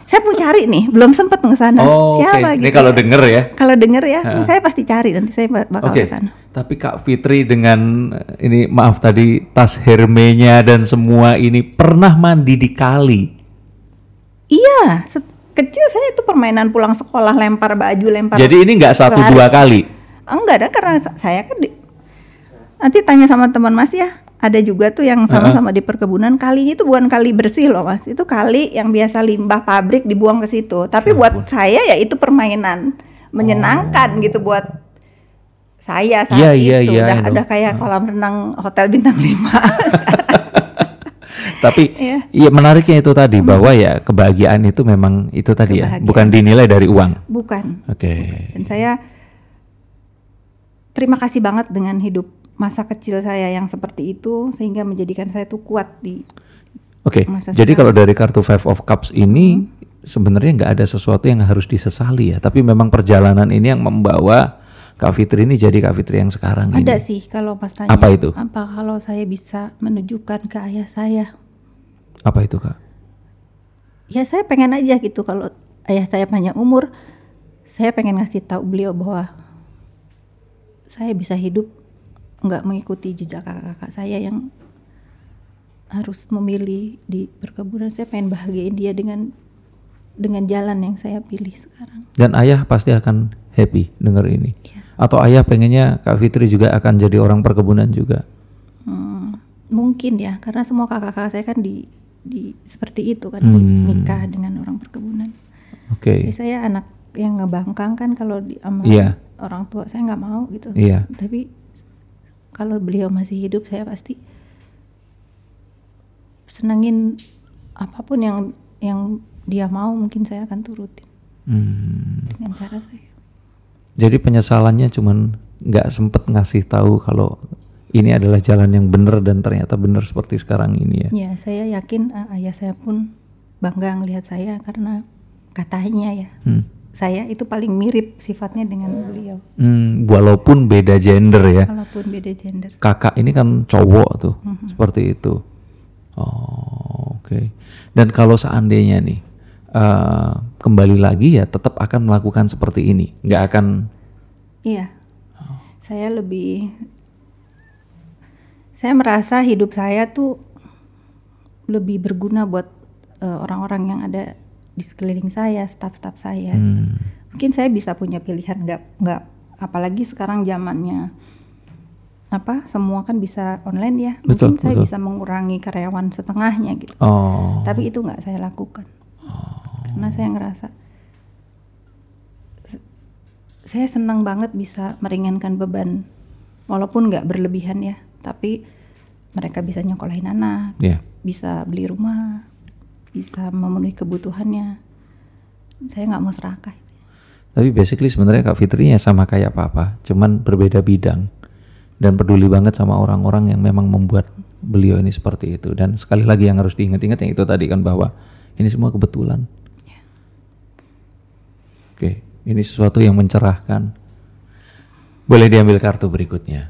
Saya mau cari nih, belum sempet ke sana. Oh. Siapa Ini gitu? kalau ya. denger ya. Kalau denger ya, saya pasti cari nanti saya bak- bakal Oke. ke sana. Tapi Kak Fitri dengan eh, ini maaf tadi tas Hermenya dan semua ini pernah mandi di kali. Iya, kecil saya itu permainan pulang sekolah lempar baju, lempar. Jadi ini nggak satu dua kali. Enggak ada karena sa- saya kan di, nanti tanya sama teman Mas ya. Ada juga tuh yang sama-sama di perkebunan. Kalinya itu bukan kali bersih loh Mas. Itu kali yang biasa limbah pabrik dibuang ke situ. Tapi buat saya ya itu permainan menyenangkan gitu buat saya saat Iya, iya, itu. iya, udah ada kayak kolam renang hotel bintang 5. <laughs> Tapi Iya. iya menariknya itu tadi bahwa ya kebahagiaan itu memang itu tadi ya, bukan dinilai dari uang. bukan. Oke. Dan saya terima kasih banget dengan hidup masa kecil saya yang seperti itu sehingga menjadikan saya tuh kuat di Oke. Masa Jadi kalau dari kartu Five of Cups ini sebenarnya nggak ada sesuatu yang harus disesali ya, tapi memang perjalanan ini yang membawa Kak Fitri ini jadi Kak Fitri yang sekarang ini. ada sih kalau Mas tanya Apa itu? apa kalau saya bisa menunjukkan ke ayah saya Apa itu Kak? ya saya pengen aja gitu kalau ayah saya panjang umur saya pengen ngasih tahu beliau bahwa saya bisa hidup nggak mengikuti jejak kakak-kakak saya yang harus memilih di perkebunan saya pengen bahagiain dia dengan dengan jalan yang saya pilih sekarang Dan ayah pasti akan happy denger ini. Iya. Atau ayah pengennya Kak Fitri juga akan jadi orang perkebunan juga. Hmm, mungkin ya karena semua kakak-kakak saya kan di di seperti itu kan Hmm. nikah dengan orang perkebunan Oke. Jadi saya anak yang ngebangkang kan kalau di sama Iya. orang tua saya nggak mau gitu. Iya. Tapi kalau beliau masih hidup saya pasti senengin apa pun yang yang dia mau mungkin saya akan turutin Hmm. dengan cara saya. Jadi penyesalannya cuman nggak sempet ngasih tahu kalau ini adalah jalan yang benar dan ternyata benar seperti sekarang ini ya. Ya saya yakin ah, ayah saya pun bangga ngelihat saya karena katanya ya Hmm. Saya itu paling mirip sifatnya dengan beliau Hmm, walaupun beda gender ya. walaupun beda gender. Kakak ini kan cowok tuh, Mm-hmm. seperti itu. Oh, oke. Dan kalau seandainya nih eh, kembali lagi ya tetap akan melakukan seperti ini, nggak akan. Iya. Saya lebih saya merasa hidup saya tuh lebih berguna buat eh, orang-orang yang ada di sekeliling saya, staf-staf saya. Hmm. Mungkin saya bisa punya pilihan nggak nggak apalagi sekarang zamannya apa semua kan bisa online ya. Betul, Mungkin saya betul. bisa mengurangi karyawan setengahnya gitu. Oh, Tapi itu nggak saya lakukan. Karena saya ngerasa saya senang banget bisa meringankan beban walaupun nggak berlebihan ya, tapi mereka bisa nyekolahin anak, Ya. bisa beli rumah, bisa memenuhi kebutuhannya. Saya nggak mau serakah. Tapi basically sebenarnya Kak Fitri ya sama kayak Papa, cuman berbeda bidang dan peduli banget sama orang-orang yang memang membuat beliau ini seperti itu. Dan sekali lagi yang harus diingat-ingat yang itu tadi kan bahwa ini semua kebetulan. Oke, ini sesuatu yang mencerahkan. Boleh diambil kartu berikutnya.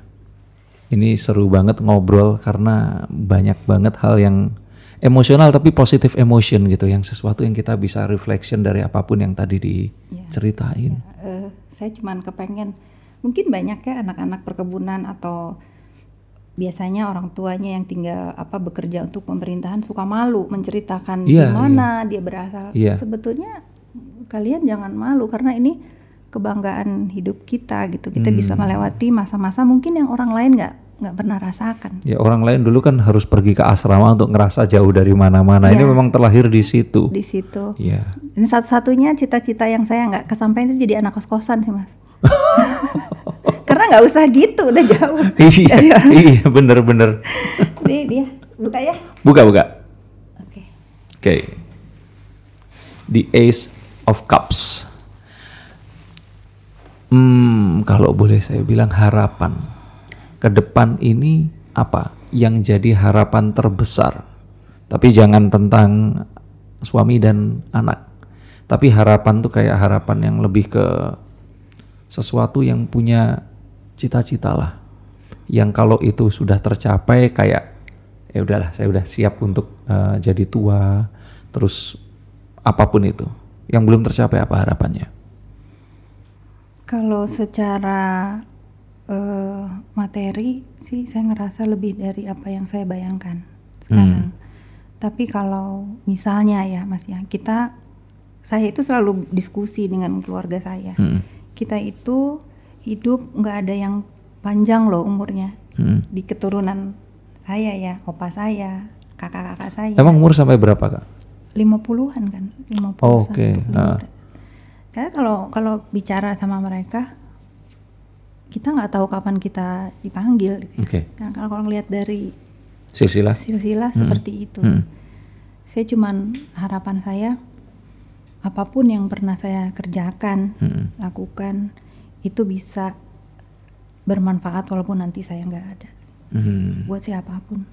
Ini seru banget ngobrol karena banyak banget hal yang emosional tapi positif emotion gitu, yang sesuatu yang kita bisa reflection dari apa pun yang tadi diceritain. Eh, saya cuman kepengen, mungkin banyak ya anak-anak perkebunan atau biasanya orang tuanya yang tinggal apa bekerja untuk pemerintahan suka malu menceritakan Iya, di mana dia berasal. Iya. Sebetulnya kalian jangan malu karena ini kebanggaan hidup kita gitu. Kita bisa Hmm. melewati masa-masa mungkin yang orang lain nggak nggak pernah rasakan. Ya orang lain dulu kan harus pergi ke asrama untuk ngerasa jauh dari mana-mana. Ini Iya. memang terlahir di situ. Di situ. Iya. Ini satu-satunya cita-cita yang saya nggak kesampaian itu jadi anak kos-kosan sih mas. <laughs> Karena nggak usah gitu, udah jauh. iya, iya bener-bener. Nih dia, buka ya. Buka buka. Oke. Oke. The Ace of Cups. Hmm, kalau boleh saya bilang harapan ke depan ini apa yang jadi harapan terbesar? Tapi jangan tentang suami dan anak. Tapi harapan tuh kayak harapan yang lebih ke sesuatu yang punya cita-cita lah. Yang kalau itu sudah tercapai kayak ya udahlah saya udah siap untuk eh, jadi tua terus apa pun itu. Yang belum tercapai apa harapannya? Kalau secara eh, materi sih saya ngerasa lebih dari apa yang saya bayangkan sekarang. Tapi kalau misalnya ya Mas ya, kita saya itu selalu diskusi dengan keluarga saya. Hmm. Kita itu hidup nggak ada yang panjang loh umurnya. Hmm. Di keturunan saya ya, opa saya, kakak-kakak saya. Emang umur sampai berapa kak? 50-an kan, 50 Oh, Oke. ah. Karena kalau kalau bicara sama mereka, kita nggak tahu kapan kita dipanggil. Gitu. Oke. Kan kalau kalau ngelihat dari Silsilah. silsilah seperti itu, Hmm. saya cuman harapan saya apa pun yang pernah saya kerjakan, Hmm. lakukan itu bisa bermanfaat walaupun nanti saya nggak ada Hmm. buat siapa pun.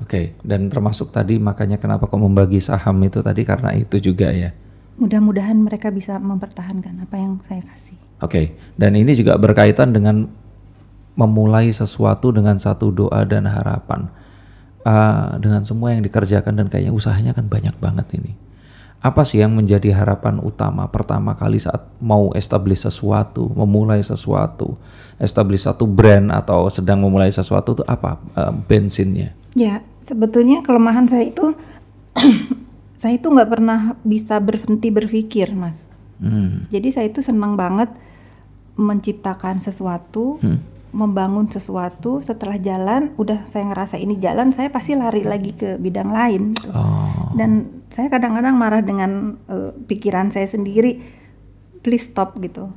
Oke. Dan termasuk tadi makanya kenapa kok membagi saham itu tadi karena itu juga ya. Mudah-mudahan mereka bisa mempertahankan apa yang saya kasih. Oke, dan ini juga berkaitan dengan memulai sesuatu dengan satu doa dan harapan. Ah, dengan semua yang dikerjakan dan kayaknya usahanya kan banyak banget ini. Apa sih yang menjadi harapan utama pertama kali saat mau establish sesuatu, memulai sesuatu, establish satu brand atau sedang memulai sesuatu itu apa ah, bensinnya? Ya, sebetulnya kelemahan saya itu <clears throat> saya itu nggak pernah bisa berhenti berpikir, Mas. Hmm. Jadi saya itu senang banget menciptakan sesuatu, membangun sesuatu. Setelah jalan, udah saya ngerasa ini jalan, saya pasti lari lagi ke bidang lain. gitu. Oh, Dan saya kadang-kadang marah dengan eh, pikiran saya sendiri, please stop gitu.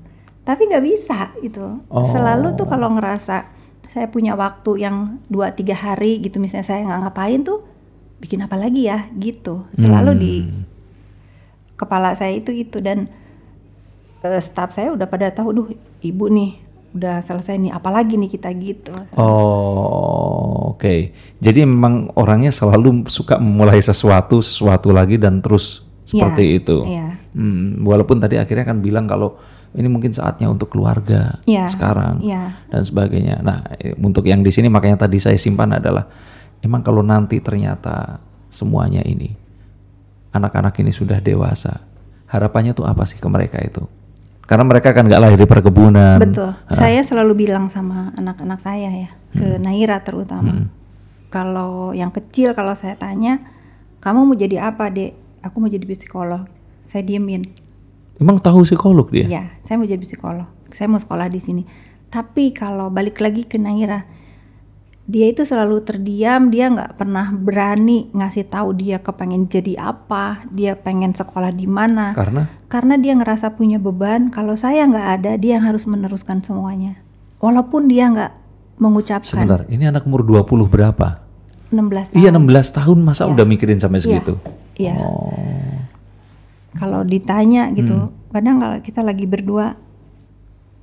Tapi nggak bisa gitu. Selalu tuh kalau ngerasa saya punya waktu yang 2-3 hari gitu, misalnya saya nggak ngapain tuh, bikin apa lagi ya gitu. Selalu di kepala saya itu itu dan staff saya udah pada tahu, duh ibu nih udah selesai nih, apalagi nih kita gitu. Oh, oke. Jadi memang orangnya selalu suka memulai sesuatu, sesuatu lagi dan terus seperti itu. Iya. Hmm, walaupun tadi akhirnya kan bilang kalau ini mungkin saatnya untuk keluarga Iya, sekarang iya. dan sebagainya. Nah, eh, untuk yang di sini makanya tadi saya simpan adalah emang kalau nanti ternyata semuanya ini anak-anak ini sudah dewasa, harapannya tuh apa sih ke mereka itu? Karena mereka kan nggak lahir di perkebunan. Betul. Saya selalu bilang sama anak-anak saya ya, ke Naira terutama. Kalau yang kecil kalau saya tanya, kamu mau jadi apa, Dek? Aku mau jadi psikolog. Saya diemin. Emang tahu psikolog dia? Iya, saya mau jadi psikolog. Saya mau sekolah di sini. Tapi kalau balik lagi ke Naira, dia itu selalu terdiam, dia nggak pernah berani ngasih tahu dia kepengen jadi apa, dia pengen sekolah di mana. Karena Karena dia ngerasa punya beban, kalau saya nggak ada, dia yang harus meneruskan semuanya. Walaupun dia nggak mengucapkan. sebentar, ini anak umur 20 berapa? 16 tahun. Iya 16 tahun masa udah mikirin sampai Iya. segitu. Iya. Oh. Kalau ditanya gitu, Hmm. kadang kalau kita lagi berdua,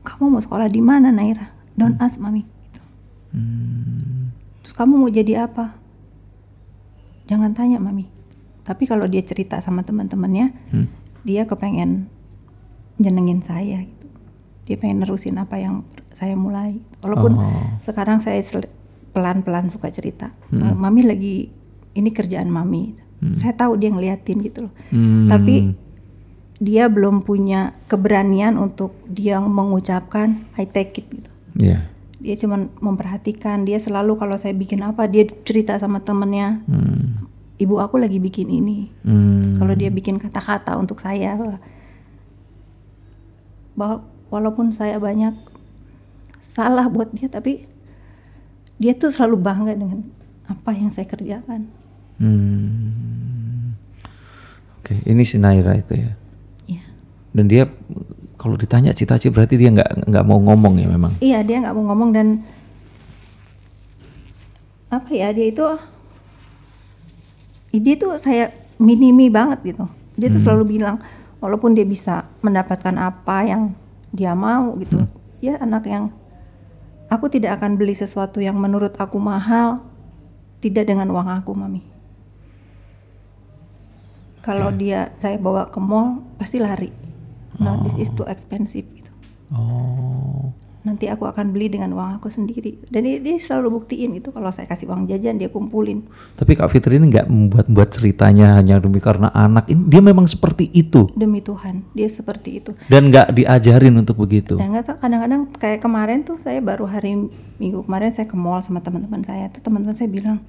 kamu mau sekolah di mana Naira? Don't Hmm. ask mami. Gitu. Terus kamu mau jadi apa? Jangan tanya mami. Tapi kalau dia cerita sama teman-temannya, Hmm. dia kepengen nyenengin saya. Gitu. Dia pengen nerusin apa yang saya mulai. Walaupun Oh. sekarang saya pelan-pelan suka cerita. Hmm. Mami lagi ini kerjaan mami. Saya tahu dia ngeliatin gitu loh. Hmm. Tapi dia belum punya keberanian untuk dia mengucapkan I take it gitu. Iya. Dia cuma memperhatikan. Dia selalu kalau saya bikin apa dia cerita sama temennya. Hmm. Ibu aku lagi bikin ini. Hmm. Kalau dia bikin kata-kata untuk saya, bahwa walaupun saya banyak salah buat dia, tapi dia tuh selalu bangga dengan apa yang saya kerjakan. Hmm. Oke, ini si Naira itu ya. Iya. Dan dia kalau ditanya cita-cita berarti dia nggak nggak mau ngomong ya memang. Iya dia nggak mau ngomong dan apa ya dia itu dia tuh saya minimi banget gitu. Dia tuh selalu bilang walaupun dia bisa mendapatkan apa yang dia mau gitu, dia anak yang aku tidak akan beli sesuatu yang menurut aku mahal tidak dengan uang aku mami. Kalau dia saya bawa ke mall pasti lari. No, this is too expensive gitu. Oh. nanti aku akan beli dengan uang aku sendiri. Dan dia, dia selalu buktiin itu kalau saya kasih uang jajan dia kumpulin. Tapi Kak Fitri ini nggak membuat-buat ceritanya hanya demi karena anak ini. Dia memang seperti itu? Demi Tuhan dia seperti itu. Dan nggak diajarin untuk begitu. dan nggak tahu kadang-kadang kayak kemarin tuh saya baru hari minggu kemarin saya ke mall sama teman-teman saya. Tuh teman-teman saya bilang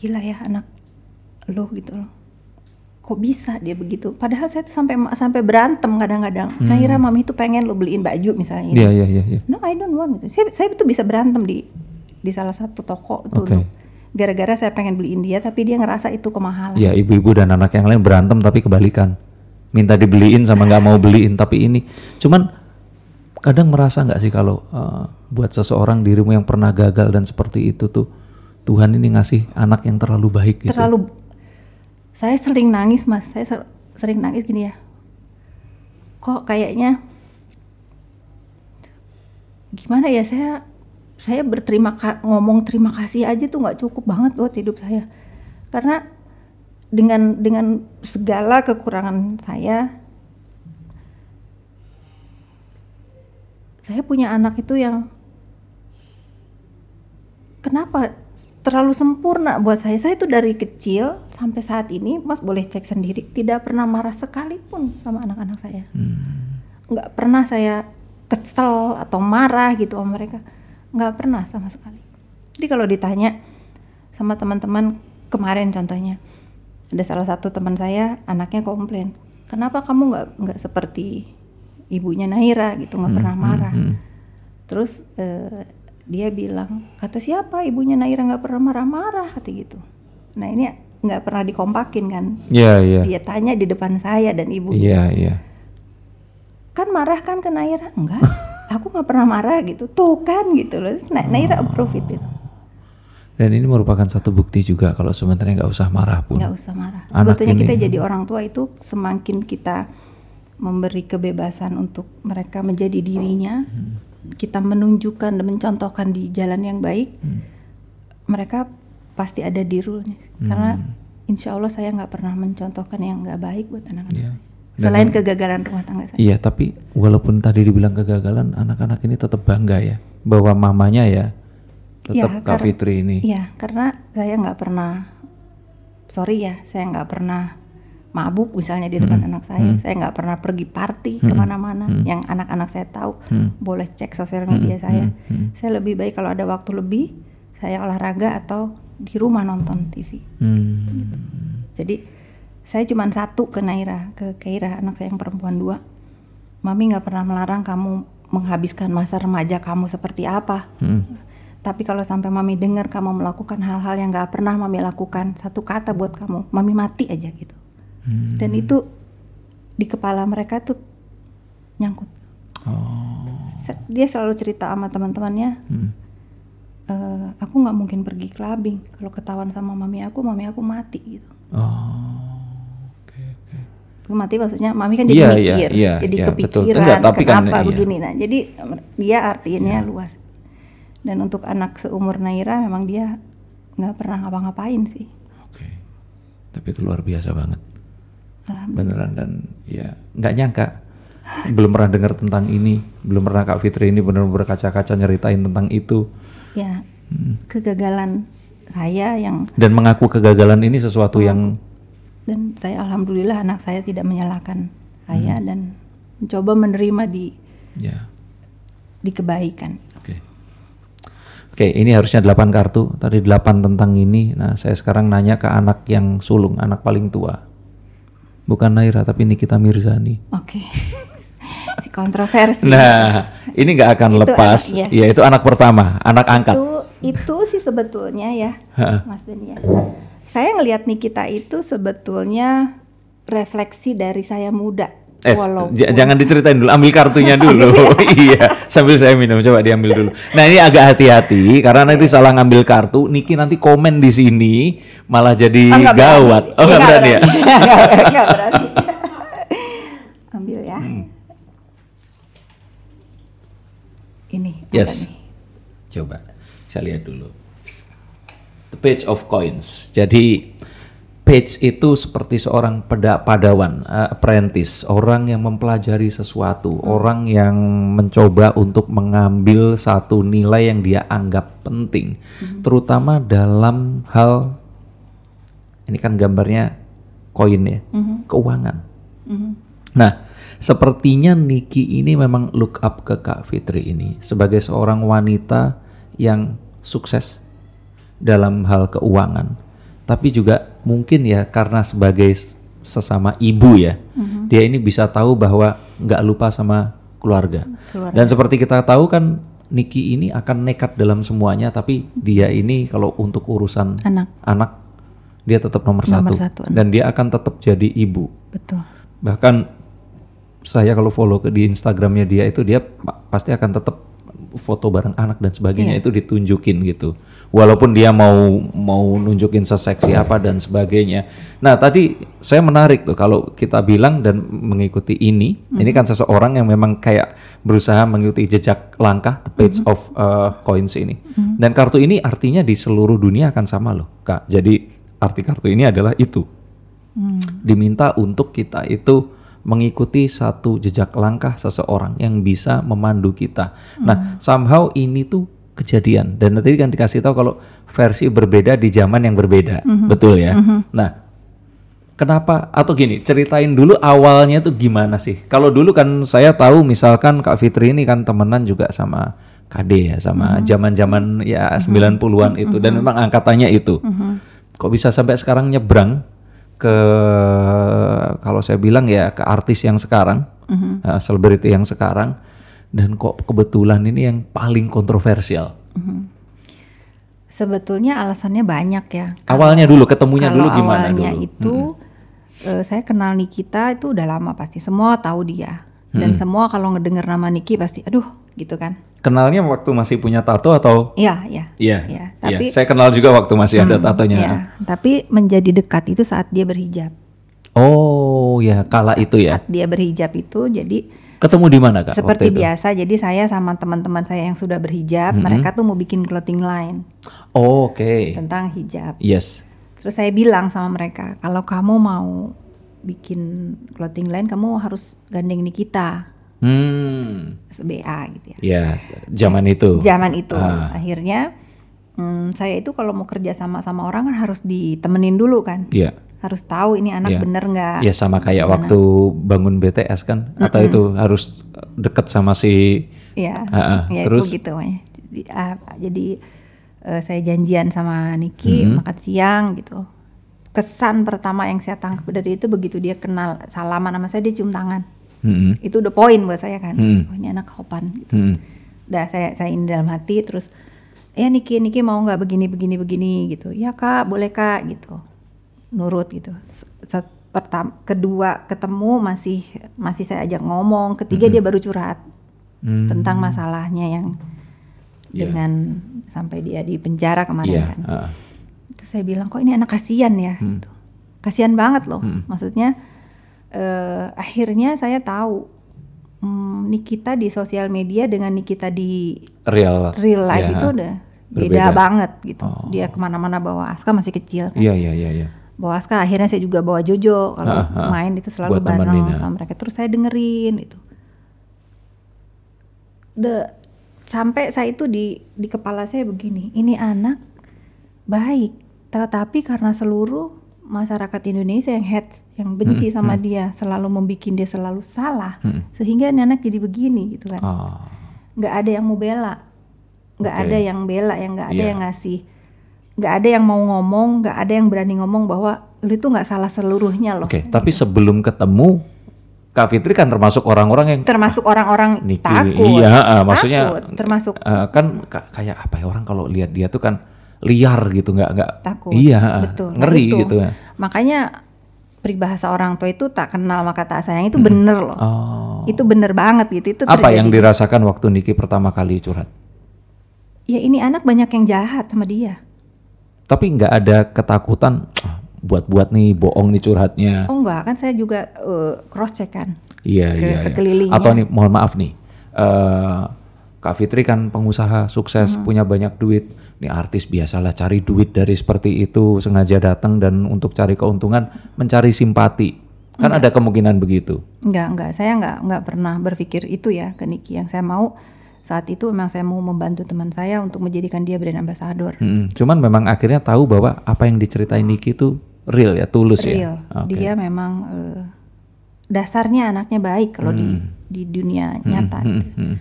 gila ya anak lo gitu loh kok bisa dia begitu padahal saya tuh sampai sampai berantem kadang-kadang Naira mami tuh pengen lo beliin baju misalnya Iya iya iya. iya. No, I don't want gitu. Saya, saya tuh bisa berantem di di salah satu toko tuh. Loh. Gara-gara saya pengen beliin dia, tapi dia ngerasa itu kemahalan. Iya ibu-ibu dan anak yang lain berantem tapi kebalikan. Minta dibeliin sama nggak mau beliin <laughs> tapi ini. Cuman kadang merasa nggak sih kalau eh, buat seseorang dirimu yang pernah gagal dan seperti itu tuh Tuhan ini ngasih anak yang terlalu baik gitu. Terlalu, saya sering nangis mas. Saya ser- sering nangis gini ya. Kok kayaknya gimana ya saya saya berterima ka- ngomong terima kasih aja tuh nggak cukup banget buat hidup saya karena dengan dengan segala kekurangan saya saya punya anak itu yang kenapa terlalu sempurna buat saya. Saya itu dari kecil sampai saat ini mas boleh cek sendiri. Tidak pernah marah sekalipun sama anak-anak saya. Nggak pernah saya kesel atau marah gitu sama mereka. Nggak pernah sama sekali. Jadi kalau ditanya sama teman-teman kemarin contohnya ada salah satu teman saya anaknya komplain kenapa kamu nggak nggak seperti ibunya Naira? Gitu nggak pernah marah. terus eh, dia bilang kata siapa? Ibunya Naira nggak pernah marah-marah kata gitu. Nah ini nggak pernah dikompakin kan? Iya iya. dia tanya di depan saya dan ibu. Iya iya. kan marah kan ke Naira? Enggak. <laughs> Aku nggak pernah marah gitu. Tuh kan gitu loh. Terus Na- Naira approve it gitu. Dan ini merupakan satu bukti juga kalau sebenarnya nggak usah marah pun. nggak usah marah. Anak sebetulnya ini- kita jadi orang tua itu semakin kita memberi kebebasan untuk mereka menjadi dirinya kita menunjukkan dan mencontohkan di jalan yang baik mereka pasti ada di rule-nya. Karena insya Allah saya nggak pernah mencontohkan yang nggak baik buat anak-anak. Saya. selain kegagalan rumah tangga saya. Iya, tapi walaupun tadi dibilang kegagalan, anak-anak ini tetap bangga ya bahwa mamanya ya tetap Iya, Kak Fitri ini. Iya, karena saya nggak pernah, sorry ya, saya nggak pernah mabuk misalnya di depan anak saya. Saya nggak pernah pergi party ke mana-mana. Yang anak-anak saya tahu, boleh cek sosial media saya. Saya lebih baik kalau ada waktu lebih, saya olahraga atau di rumah nonton TV. Hmm. Jadi saya cuma satu ke Naira, ke Keira, anak saya yang perempuan dua. Mami nggak pernah melarang kamu menghabiskan masa remaja kamu seperti apa. Hmm. Tapi kalau sampai mami dengar kamu melakukan hal-hal yang nggak pernah mami lakukan, satu kata buat kamu, mami mati aja gitu. Hmm. Dan itu di kepala mereka tuh nyangkut. Oh. Dia selalu cerita sama teman-temannya, Hmm. eh, aku nggak mungkin pergi clubbing kalau ketahuan sama mami aku mami aku mati gitu Oh, oke oke. mati maksudnya mami kan jadi Iya, iya, mikir iya, jadi iya, betul. kepikiran Enggak, tapi kan, kenapa iya. begini nah jadi dia artinya luas dan untuk anak seumur Naira memang dia nggak pernah ngapa-ngapain sih Oke. Tapi itu luar biasa banget. Beneran dan ya nggak nyangka. Belum pernah dengar tentang ini, belum pernah Kak Fitri ini benar-benar berkaca-kaca nyeritain tentang itu ya Hmm. kegagalan saya yang dan mengaku kegagalan ini sesuatu yang dan saya alhamdulillah anak saya tidak menyalahkan saya Hmm. dan mencoba menerima di ya di kebaikan Oke. Oke, ini harusnya 8 kartu. Tadi 8 tentang ini. Nah, saya sekarang nanya ke anak yang sulung, anak paling tua. Bukan Naira, tapi Nikita Mirzani. oke <laughs> si kontroversi Nah, ini nggak akan Itu lepas. anak, iya. Ya, itu anak pertama, anak angkat. itu itu sih sebetulnya ya Mas Denny ya. Saya ngelihat Nikita itu sebetulnya refleksi dari saya muda. Eh, Walaupun jangan diceritain dulu, ambil kartunya <laughs> dulu. <laughs> iya, sambil saya minum, coba diambil dulu. Nah ini agak hati-hati karena nanti salah ngambil kartu, Niki nanti komen di sini malah jadi Oh, nggak berani. gawat. Oh nggak berani ya? <laughs> Nggak berani. Ambil ya. Hmm. Ini. Yes. nih? Coba saya lihat dulu. The page of coins. Jadi page itu seperti seorang peda padawan, eh, apprentice, orang yang mempelajari sesuatu, orang yang mencoba untuk mengambil satu nilai yang dia anggap penting, terutama dalam hal ini kan gambarnya koin ya, keuangan. Nah, sepertinya Niki ini memang look up ke Kak Fitri ini sebagai seorang wanita yang sukses dalam hal keuangan. Tapi juga mungkin ya karena sebagai sesama ibu ya, dia ini bisa tahu bahwa nggak lupa sama keluarga. Dan seperti kita tahu kan Niki ini akan nekat dalam semuanya, tapi dia ini kalau untuk urusan Anak. anak dia tetap nomor, Nomor satu, satu, dan dia akan tetap jadi ibu Betul. bahkan saya kalau follow ke di Instagramnya dia itu dia pa- pasti akan tetap foto bareng anak dan sebagainya itu ditunjukin gitu. Walaupun dia mau mau nunjukin seseksi apa dan sebagainya. Nah tadi saya menarik tuh kalau kita bilang dan mengikuti ini ini kan seseorang yang memang kayak berusaha mengikuti jejak langkah the page of uh, coins ini. Dan kartu ini artinya di seluruh dunia akan sama loh kak. Jadi arti kartu ini adalah itu. Diminta untuk kita itu mengikuti satu jejak langkah seseorang yang bisa memandu kita. Nah, somehow ini tuh kejadian. Dan tadi kan dikasih tahu kalau versi berbeda di zaman yang berbeda, betul ya. Nah, kenapa? Atau gini ceritain dulu awalnya tuh gimana sih? Kalau dulu kan saya tahu misalkan Kak Fitri ini kan temenan juga sama KD ya sama zaman-zaman ya 90-an itu. Dan memang angkatannya itu. Kok bisa sampai sekarang nyebrang ke kalau saya bilang ya ke artis yang sekarang, eh, selebriti yang sekarang dan kok kebetulan ini yang paling kontroversial. Sebetulnya alasannya banyak ya. Awalnya dulu ketemunya dulu gimana awalnya dulu? itu eh, saya kenal Nikita itu udah lama pasti semua tahu dia dan semua kalau ngedenger nama Niki pasti aduh gitu kan. Kenalnya waktu masih punya tato atau? Iya iya. Iya. Iya. tapi- saya kenal juga waktu masih ada tatonya. Iya, tapi menjadi dekat itu saat dia berhijab. Oh ya, kala itu ya. Saat dia berhijab itu jadi Ketemu di mana kak? seperti waktu itu? biasa. Jadi saya sama teman-teman saya yang sudah berhijab, mereka tuh mau bikin clothing line Oh, Oke. tentang hijab. Yes. Terus saya bilang sama mereka, kalau kamu mau bikin clothing line, kamu harus gandeng Nikita, Hmm. BA gitu ya. Ya, zaman itu. Zaman itu, Ah. akhirnya hmm, saya itu kalau mau kerja sama sama orang kan harus ditemenin dulu kan, Iya. harus tahu ini anak Iya. bener nggak. Ya sama kayak waktu bangun BTS kan, atau itu harus deket sama si Iya, Ah, ah. ya Terus? itu gitu makanya. Jadi, ah, jadi eh, saya janjian sama Niki Mm-hmm. makan siang gitu. Kesan pertama yang saya tangkap dari itu begitu dia kenal salaman sama saya dia cium tangan. Mm-mm. Itu udah poin buat saya kan. Hmm. Oh, ini anak sopan gitu. Mm-mm. Udah saya saya ini dalam hati terus ya Niki Niki mau nggak begini begini begini gitu. Ya Kak, boleh Kak gitu. Nurut gitu. Set, pertama kedua ketemu masih masih saya ajak ngomong, ketiga dia baru curhat Hmm. tentang masalahnya yang Iya. dengan sampai dia di penjara kemarin Iya. kan. heeh. Itu saya bilang kok ini anak kasihan ya. Hmm. gitu. Kasihan banget loh. Maksudnya eh, akhirnya saya tahu hmm, Nikita di sosial media dengan Nikita di Real. real life Iya, itu udah Berbeda. beda banget gitu. Oh. Dia ke mana-mana bawa Aska masih kecil. kan. Iya iya iya iya. Bawa Aska akhirnya saya juga bawa Jojo kalau Ah, ah. main itu selalu bareng ya. sama mereka. Terus saya dengerin itu. The sampai saya itu di di kepala saya begini, ini anak baik, tetapi karena seluruh masyarakat Indonesia yang hates, yang Hmm, benci sama dia, selalu membuat dia selalu salah, sehingga ini anak jadi begini gitu kan. Nggak ada yang mau bela. Nggak Oke. ada yang bela yang nggak ada Iya. yang ngasih. Nggak ada yang mau ngomong nggak ada yang berani ngomong bahwa lu itu nggak salah seluruhnya loh. Oke, tapi sebelum ketemu Kak Fitri kan termasuk orang-orang yang termasuk orang-orang takut. iya, ah, maksudnya Takut, termasuk eh, kan ka- kayak apa ya orang kalau lihat dia tuh kan liar gitu nggak nggak. Takut. Iya betul Nah, ngeri itu. gitu. ya. Makanya peribahasa orang tua itu tak kenal maka tak sayang itu bener loh. Oh. Itu bener banget gitu itu apa terjadi. yang dirasakan waktu Niki pertama kali curhat? Ya ini anak banyak yang jahat sama dia. Tapi nggak ada ketakutan "Ah, buat-buat nih bohong nih curhatnya. Oh enggak kan saya juga cross check kan iya ke iya iya. sekelilingnya. atau nih mohon maaf nih eh Kak Fitri kan pengusaha sukses Hmm. punya banyak duit nih artis biasalah cari duit dari seperti itu sengaja datang dan untuk cari keuntungan mencari simpati kan ada kemungkinan begitu Enggak, enggak. Saya enggak enggak pernah berpikir itu ya ke Niki. Yang saya mau saat itu memang saya mau membantu teman saya untuk menjadikan dia brand ambassador. Mm-mm. cuman memang akhirnya tahu bahwa apa yang diceritain Niki itu real ya tulus Real. ya Oke. Dia memang eh, dasarnya anaknya baik kalau di Hmm. di dunia nyata. gitu.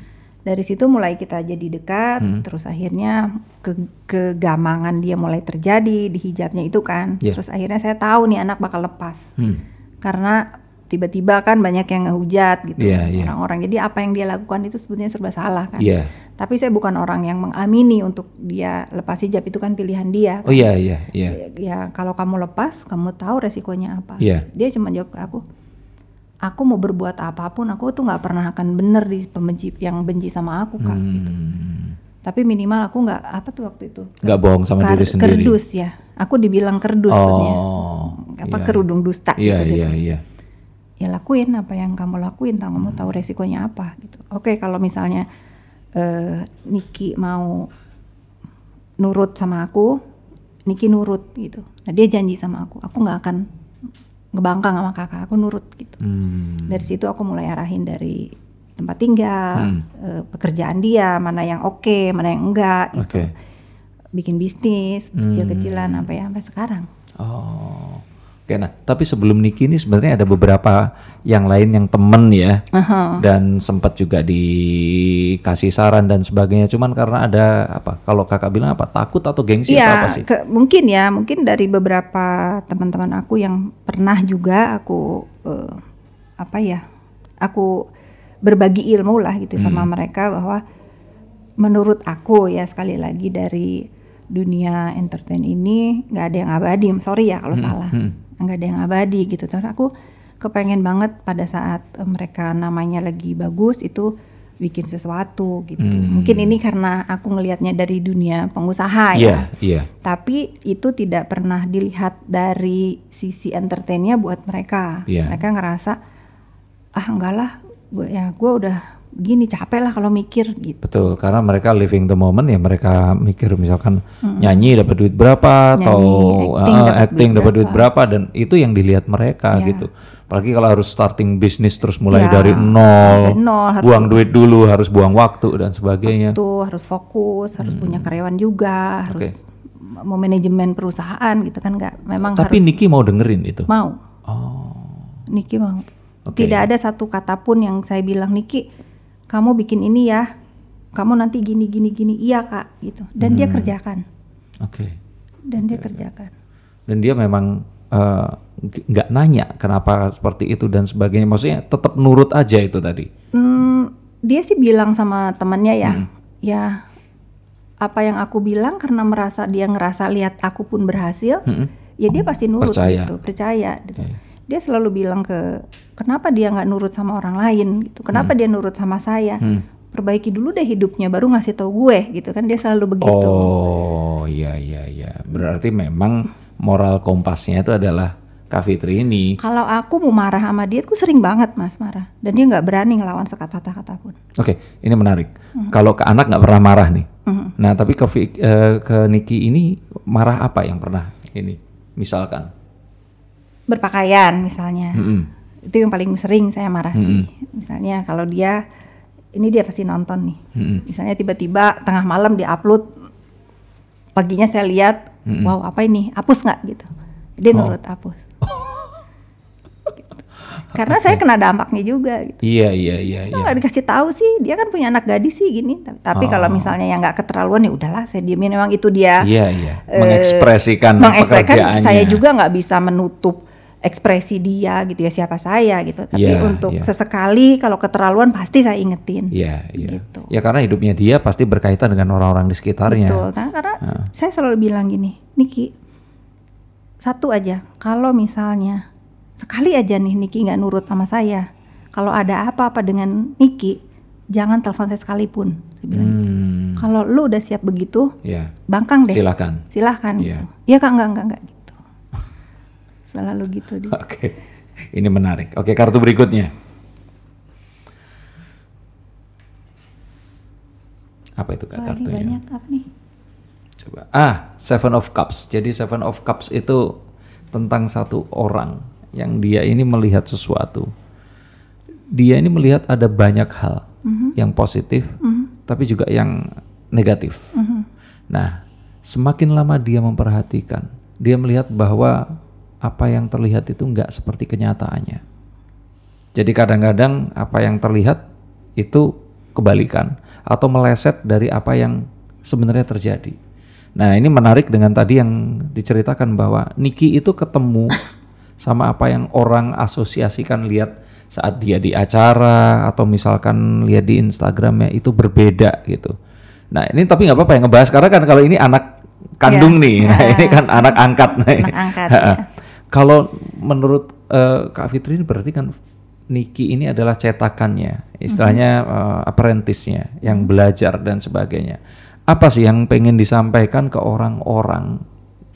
Dari situ mulai kita jadi dekat, Hmm. terus akhirnya ke kegamangan dia mulai terjadi di hijabnya itu kan. Yeah. Terus akhirnya saya tahu nih anak bakal lepas. Hmm. Karena tiba-tiba kan banyak yang ngehujat gitu Iya, iya. orang-orang. Jadi apa yang dia lakukan itu sebetulnya serba salah kan. Iya. Tapi saya bukan orang yang mengamini untuk dia lepas hijab itu kan pilihan dia. oh iya iya iya Ya kalau kamu lepas, kamu tahu resikonya apa. Iya. Dia cuma jawab ke aku, aku mau berbuat apa pun, aku tuh nggak pernah akan bener di pembenci yang benci sama aku kak. gitu. Hmm. Tapi minimal aku nggak apa tuh waktu itu. nggak bohong sama Kar- diri sendiri Kerdus ya. Aku dibilang kerdus oh Apa iya. kerudung dusta iya gitu. iya gitu. iya Ya lakuin apa yang kamu lakuin, tahu kamu tahu resikonya apa gitu. Oke kalau misalnya eh Niki mau nurut sama aku, Niki nurut gitu. Nah dia janji sama aku, aku nggak akan ngebangkang sama kakak, aku nurut gitu. Hmm. Dari situ aku mulai arahin dari tempat tinggal, eh, pekerjaan dia, mana yang oke, mana yang enggak gitu. oke Bikin bisnis kecil-kecilan sampai sampai sekarang. Oh, oke. Nah, tapi sebelum Niki ini sebenarnya ada beberapa yang lain yang temen ya, dan sempat juga dikasih saran dan sebagainya. Cuman karena ada apa? Kalau kakak bilang apa? Takut atau gengsi atau Iya, apa sih? ke- mungkin ya, mungkin dari beberapa teman-teman aku yang pernah juga aku eh, apa ya, aku berbagi ilmu lah gitu sama Hmm. mereka bahwa menurut aku ya sekali lagi dari dunia entertain ini nggak ada yang abadi, sorry ya Hmm, kalau salah, nggak ada yang abadi gitu. Terus aku kepengen banget pada saat eh, mereka namanya lagi bagus itu bikin sesuatu gitu. Hmm. Mungkin ini karena aku ngelihatnya dari dunia pengusaha Iya, ya. iya. Tapi itu tidak pernah dilihat dari sisi entertainnya buat mereka. Iya. Mereka ngerasa ah enggak lah, gue ya gue udah gini capek lah kalau mikir gitu. Betul, karena mereka living the moment ya mereka mikir misalkan nyanyi dapat duit berapa atau acting ah, dapat acting duit dapat duit berapa dan itu yang dilihat mereka Ya. gitu. Apalagi kalau harus starting bisnis terus mulai Ya, dari nol, dari nol, harus- buang duit dulu, harus buang waktu dan sebagainya. Tuh harus fokus, harus punya karyawan juga, harus Oke. mau manajemen perusahaan gitu kan nggak memang Tapi Niki mau dengerin itu. harus mau. Oh, Niki mau. Oke. Tidak ada satu kata pun yang saya bilang Niki, kamu bikin ini ya, kamu nanti gini gini gini, iya kak gitu. Dan dia kerjakan, oke. dan dia kerjakan. Dan dia memang eh, nggak nanya kenapa seperti itu dan sebagainya. Maksudnya tetap nurut aja itu tadi. Hmm, dia sih bilang sama temannya ya, Hmm. ya apa yang aku bilang karena merasa dia ngerasa lihat aku pun berhasil, ya dia pasti nurut Hmm. Percaya. gitu, percaya. gitu. Dia selalu bilang ke, kenapa dia nggak nurut sama orang lain gitu, kenapa Hmm. dia nurut sama saya? perbaiki dulu deh hidupnya baru ngasih tau gue gitu kan dia selalu begitu Oh iya iya iya. Berarti memang moral kompasnya itu adalah Kak Fitri ini. kalau aku mau marah sama dia aku sering banget mas marah dan dia nggak berani ngelawan sekata-kata pun Oke, ini menarik. Hmm. Kalau ke anak nggak pernah marah nih. Nah, tapi ke eh, ke Niki ini marah apa yang pernah ini? Misalkan. Berpakaian misalnya. Mm-mm. itu yang paling sering saya marah sih. Misalnya kalau dia ini dia pasti nonton nih. Misalnya tiba-tiba tengah malam dia upload paginya saya lihat wow apa ini? Hapus nggak? Gitu. Dia Oh. nurut hapus. Gitu. karena saya kena dampaknya juga gitu. Iya iya iya iya. nggak dikasih tahu sih. Dia kan punya anak gadis sih gini. Tapi, tapi kalau misalnya yang nggak keterlaluan ya udahlah saya diemin memang itu dia Oh. Iya iya. eh, Mengekspresikan mengekspresikan pekerjaannya. saya juga nggak bisa menutup ekspresi dia gitu ya siapa saya gitu tapi Iya, untuk iya. sesekali kalau keterlaluan pasti saya ingetin Iya iya. Gitu. Ya karena hidupnya dia pasti berkaitan dengan orang-orang di sekitarnya. betul kan karena saya selalu bilang gini Niki satu aja kalau misalnya sekali aja nih Niki nggak nurut sama saya kalau ada apa-apa dengan Niki jangan telepon saya sekalipun saya bilang Hmm, kalau lu udah siap begitu ya. bangkang deh Silakan. silahkan Iya. gitu ya kak enggak enggak enggak gitu selalu gitu dia <laughs> Oke. Ini menarik. Oke, kartu berikutnya. Apa itu kak Wah, ini kartunya? banyak apa nih Coba. Ah, Seven of Cups. Jadi Seven of Cups itu tentang satu orang yang dia ini melihat sesuatu. Dia ini melihat ada banyak hal yang positif, tapi juga yang negatif. Nah, semakin lama dia memperhatikan, dia melihat bahwa apa yang terlihat itu nggak seperti kenyataannya. Jadi kadang-kadang apa yang terlihat itu kebalikan atau meleset dari apa yang sebenarnya terjadi. Nah ini menarik dengan tadi yang diceritakan bahwa Niki itu ketemu sama apa yang orang asosiasikan lihat saat dia di acara atau misalkan lihat di Instagramnya itu berbeda gitu. Nah ini tapi nggak apa-apa yang ngebahas karena kan kalau ini anak kandung Iya. nih, nah ini kan <laughs> anak angkat. Nah. Anak angkat, <laughs> ya. Kalau menurut eh, Kak Fitri ini berarti kan Niki ini adalah cetakannya, istilahnya eh, apprentice-nya yang belajar dan sebagainya. Apa sih yang pengen disampaikan ke orang-orang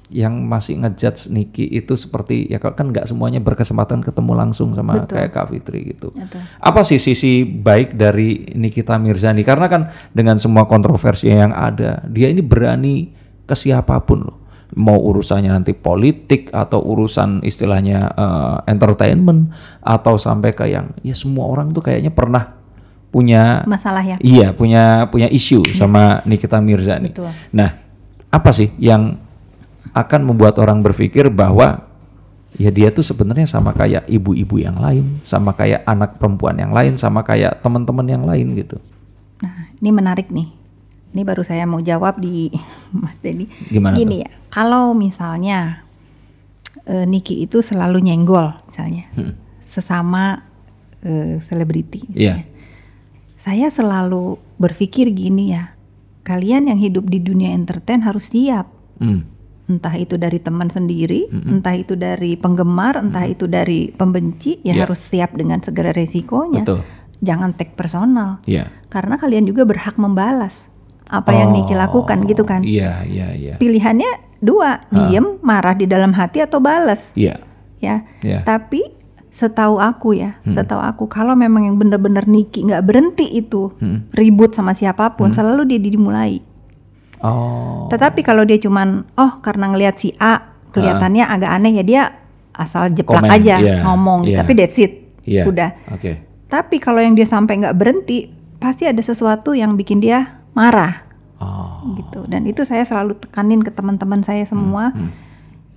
yang masih ngejudge Niki itu seperti ya kan nggak semuanya berkesempatan ketemu langsung sama kayak Kak Fitri gitu. Betul. Apa sih sisi baik dari Nikita Mirzani? Karena kan dengan semua kontroversi yang ada, dia ini berani ke siapa pun loh. Mau urusannya nanti politik atau urusan istilahnya eh, entertainment atau sampai ke yang ya semua orang tuh kayaknya pernah punya masalah ya Iya, punya punya isu <laughs> sama Nikita Mirzani. Betul. Nah, apa sih yang akan membuat orang berpikir bahwa ya dia tuh sebenarnya sama kayak ibu-ibu yang lain, sama kayak anak perempuan yang lain, sama kayak teman-teman yang lain gitu. nah ini menarik nih ini baru saya mau jawab di <laughs> Mas Dedi Gimana gini ya kalau misalnya eh, Niki itu selalu nyenggol misalnya Hmm. sesama eh, selebriti Iya. saya selalu berpikir gini ya kalian yang hidup di dunia entertain harus siap Hmm. entah itu dari teman sendiri, entah itu dari penggemar, entah itu dari pembenci, ya Iya. harus siap dengan segala resikonya. Betul. Jangan take personal, Iya. karena kalian juga berhak membalas apa yang Niki lakukan gitu kan. Iya, iya, iya. Pilihannya dua, diem, marah di dalam hati atau balas, Iya. ya. Iya. Tapi setahu aku ya, setahu aku kalau memang yang benar-benar Niki nggak berhenti itu ribut sama siapa pun, selalu dia dimulai. Oh. Tetapi kalau dia cuman oh karena ngelihat si A kelihatannya agak aneh ya dia asal jeplak Komen, aja iya, ngomong iya. tapi that's it. Iya. Udah. Oke. Tapi kalau yang dia sampai nggak berhenti pasti ada sesuatu yang bikin dia marah Oh. gitu. Dan itu saya selalu tekanin ke teman-teman saya Hmm, semua.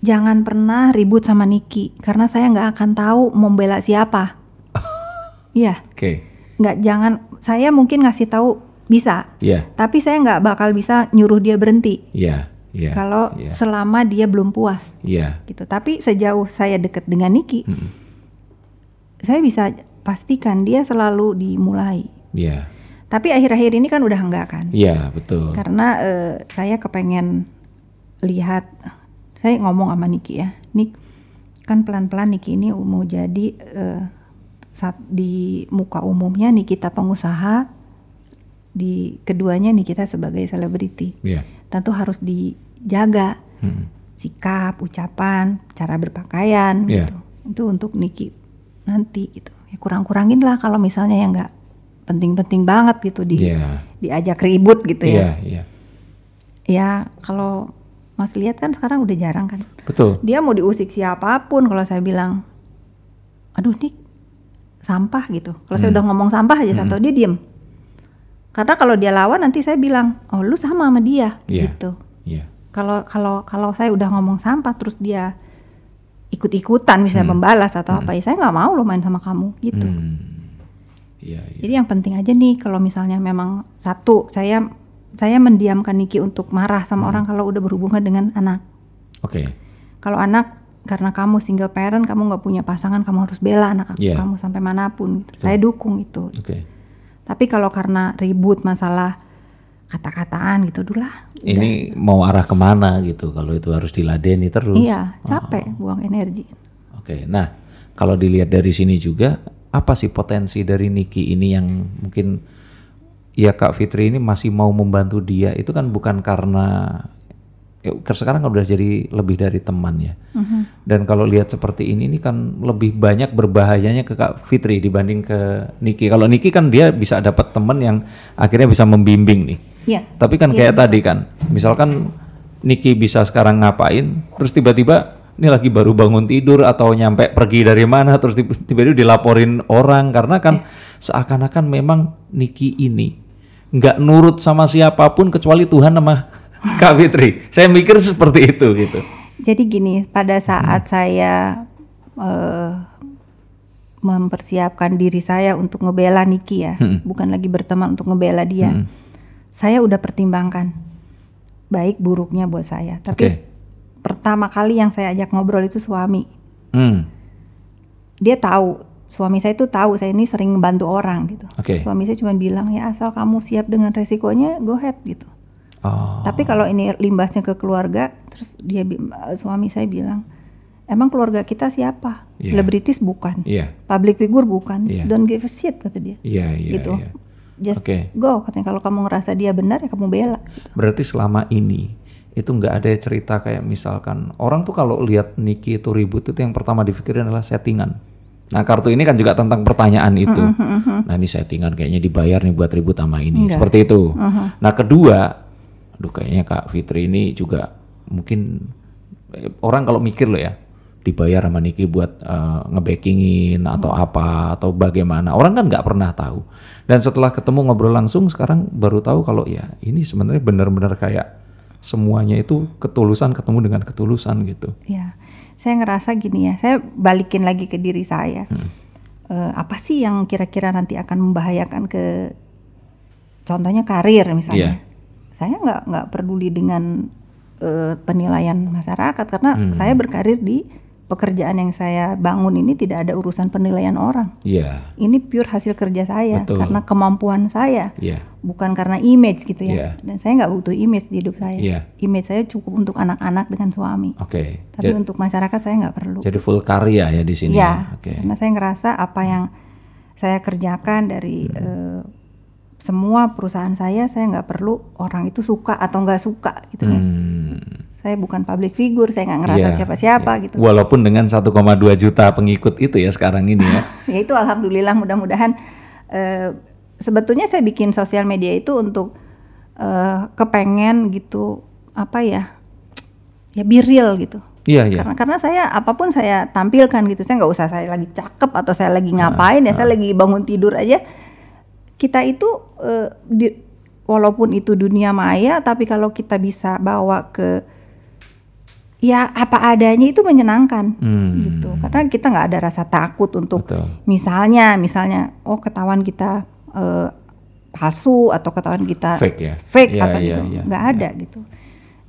Jangan pernah ribut sama Niki karena saya nggak akan tahu membela siapa. <laughs> Iya, Oke. nggak jangan saya mungkin ngasih tahu bisa, Iya. tapi saya nggak bakal bisa nyuruh dia berhenti Iya. Iya. kalau Iya. selama dia belum puas Iya. gitu. Tapi sejauh saya deket dengan Niki, saya bisa pastikan dia selalu dimulai. Iya. Tapi akhir-akhir ini kan udah enggak kan? Iya, betul. Karena eh, saya kepengen lihat, saya ngomong sama Niki ya, Nik kan pelan-pelan Niki ini mau jadi eh, saat di muka umumnya nih kita pengusaha di keduanya nih kita sebagai selebriti Iya. tentu harus dijaga Hmm. sikap, ucapan, cara berpakaian Iya. gitu. Itu untuk Niki nanti gitu. Ya kurang-kurangin lah kalau misalnya yang nggak penting-penting banget gitu di Iya. diajak ribut gitu ya. iya. Ya kalau Mas lihat kan sekarang udah jarang kan. Betul. Dia mau diusik siapa pun kalau saya bilang, aduh Nik sampah gitu. Kalau saya Hmm. udah ngomong sampah aja satu dia diem. Karena kalau dia lawan nanti saya bilang, oh lu sama sama dia Iya. gitu. Iya. Kalau kalau kalau saya udah ngomong sampah terus dia ikut-ikutan misalnya membalas atau apa ya saya nggak mau lo main sama kamu gitu. Hmm. Iya, iya. Jadi yang penting aja nih kalau misalnya memang satu saya saya mendiamkan Niki untuk marah sama Hmm. orang kalau udah berhubungan dengan anak. Oke. Kalau anak karena kamu single parent, kamu nggak punya pasangan, kamu harus bela anak Iya. kamu sampai mana pun. gitu. Saya dukung itu. Oke. Tapi kalau karena ribut masalah kata-kataan gitu, dulu lah. Ini mau arah ke mana gitu kalau itu harus diladeni terus. Iya, capek, buang energi. Oke, nah kalau dilihat dari sini juga apa sih potensi dari Niki ini yang mungkin ya Kak Fitri ini masih mau membantu dia itu kan bukan karena ya, sekarang kan udah jadi lebih dari teman ya. Dan kalau lihat seperti ini ini kan lebih banyak berbahayanya ke Kak Fitri dibanding ke Niki. Kalau Niki kan dia bisa dapat teman yang akhirnya bisa membimbing nih. Iya. Tapi kan kayak tadi kan, misalkan Niki bisa sekarang ngapain, terus tiba-tiba ini lagi baru bangun tidur atau nyampe pergi dari mana, terus tiba- tiba-tiba dilaporin orang karena kan seakan-akan memang Niki ini nggak nurut sama siapa pun kecuali Tuhan sama <laughs> Kak Fitri. Saya mikir seperti itu gitu. Jadi gini, pada saat saya eh, mempersiapkan diri saya untuk ngebela Niki ya, bukan lagi berteman untuk ngebela dia, saya udah pertimbangkan baik buruknya buat saya. Tapi Oke. Pertama kali yang saya ajak ngobrol itu suami. Hmm, Dia tahu, suami saya itu tahu saya ini sering membantu orang gitu. Oke. Suami saya cuma bilang ya asal kamu siap dengan resikonya, go ahead gitu. oh, Tapi kalau ini limbahnya ke keluarga, terus dia suami saya bilang, emang keluarga kita siapa? Iya. Selebritis bukan, iya, public figure bukan, Iya. don't give a shit kata dia. iya, iya, gitu. iya. Just Oke. go katanya kalau kamu ngerasa dia benar ya kamu bela. Berarti selama ini itu nggak ada cerita kayak misalkan orang tuh kalau lihat Niki itu ribut itu yang pertama dipikirin adalah settingan. Nah kartu ini kan juga tentang pertanyaan itu. Nah ini settingan kayaknya dibayar nih buat ribut sama ini. Seperti itu. Nah kedua, aduh kayaknya Kak Fitri ini juga mungkin eh, orang kalau mikir loh ya dibayar sama Niki buat eh, ngebackingin atau apa atau bagaimana orang kan nggak pernah tahu dan setelah ketemu ngobrol langsung sekarang baru tahu kalau ya ini sebenarnya benar-benar kayak semuanya itu ketulusan ketemu dengan ketulusan gitu Ya, saya ngerasa gini ya, saya balikin lagi ke diri saya. Hmm. Eh, apa sih yang kira-kira nanti akan membahayakan ke, contohnya karir misalnya. Iya. Saya nggak nggak peduli dengan eh, penilaian masyarakat karena Hmm. saya berkarir di pekerjaan yang saya bangun ini tidak ada urusan penilaian orang. Iya Ini pure hasil kerja saya Betul. karena kemampuan saya iya bukan karena image gitu ya. Iya. Dan saya nggak butuh image di hidup saya. Iya. Image saya cukup untuk anak-anak dengan suami. oke Tapi Ja- untuk masyarakat saya nggak perlu. jadi full karya ya di sini Ya, oke karena saya ngerasa apa yang saya kerjakan dari eh, semua perusahaan saya, saya nggak perlu orang itu suka atau nggak suka gitu ya. Saya bukan public figure, saya nggak ngerasa iya, siapa-siapa iya. gitu. walaupun dengan 1,2 juta pengikut itu ya sekarang ini ya. <laughs> Ya itu alhamdulillah mudah-mudahan eh, sebetulnya saya bikin sosial media itu untuk eh, kepengen gitu apa ya ya be real gitu. Iya iya. Karena karena saya apa pun saya tampilkan gitu saya nggak usah saya lagi cakep atau saya lagi ngapain ya saya lagi bangun tidur aja. Kita itu eh, di- walaupun itu dunia maya tapi kalau kita bisa bawa ke ya apa adanya itu menyenangkan Hmm. gitu. Karena kita nggak ada rasa takut untuk Betul. misalnya misalnya oh ketahuan kita eh, palsu atau ketahuan kita Fake ya? fake Iya, apa iya, gitu. iya, nggak ada gitu.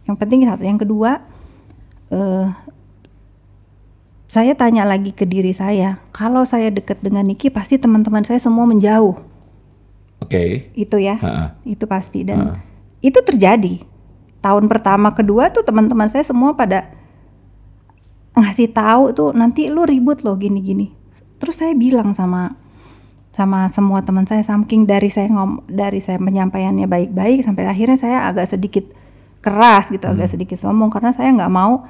Yang penting satu. Yang kedua eh saya tanya lagi ke diri saya kalau saya dekat dengan Niki pasti teman-teman saya semua menjauh. Oke. Itu ya. Ha-ha. itu pasti. Dan itu terjadi tahun pertama kedua tuh teman-teman saya semua pada ngasih tahu tuh nanti lu ribut loh gini-gini. Terus saya bilang sama sama semua teman saya saking dari saya ngom dari saya penyampaiannya baik-baik sampai akhirnya saya agak sedikit keras gitu agak sedikit sombong karena saya nggak mau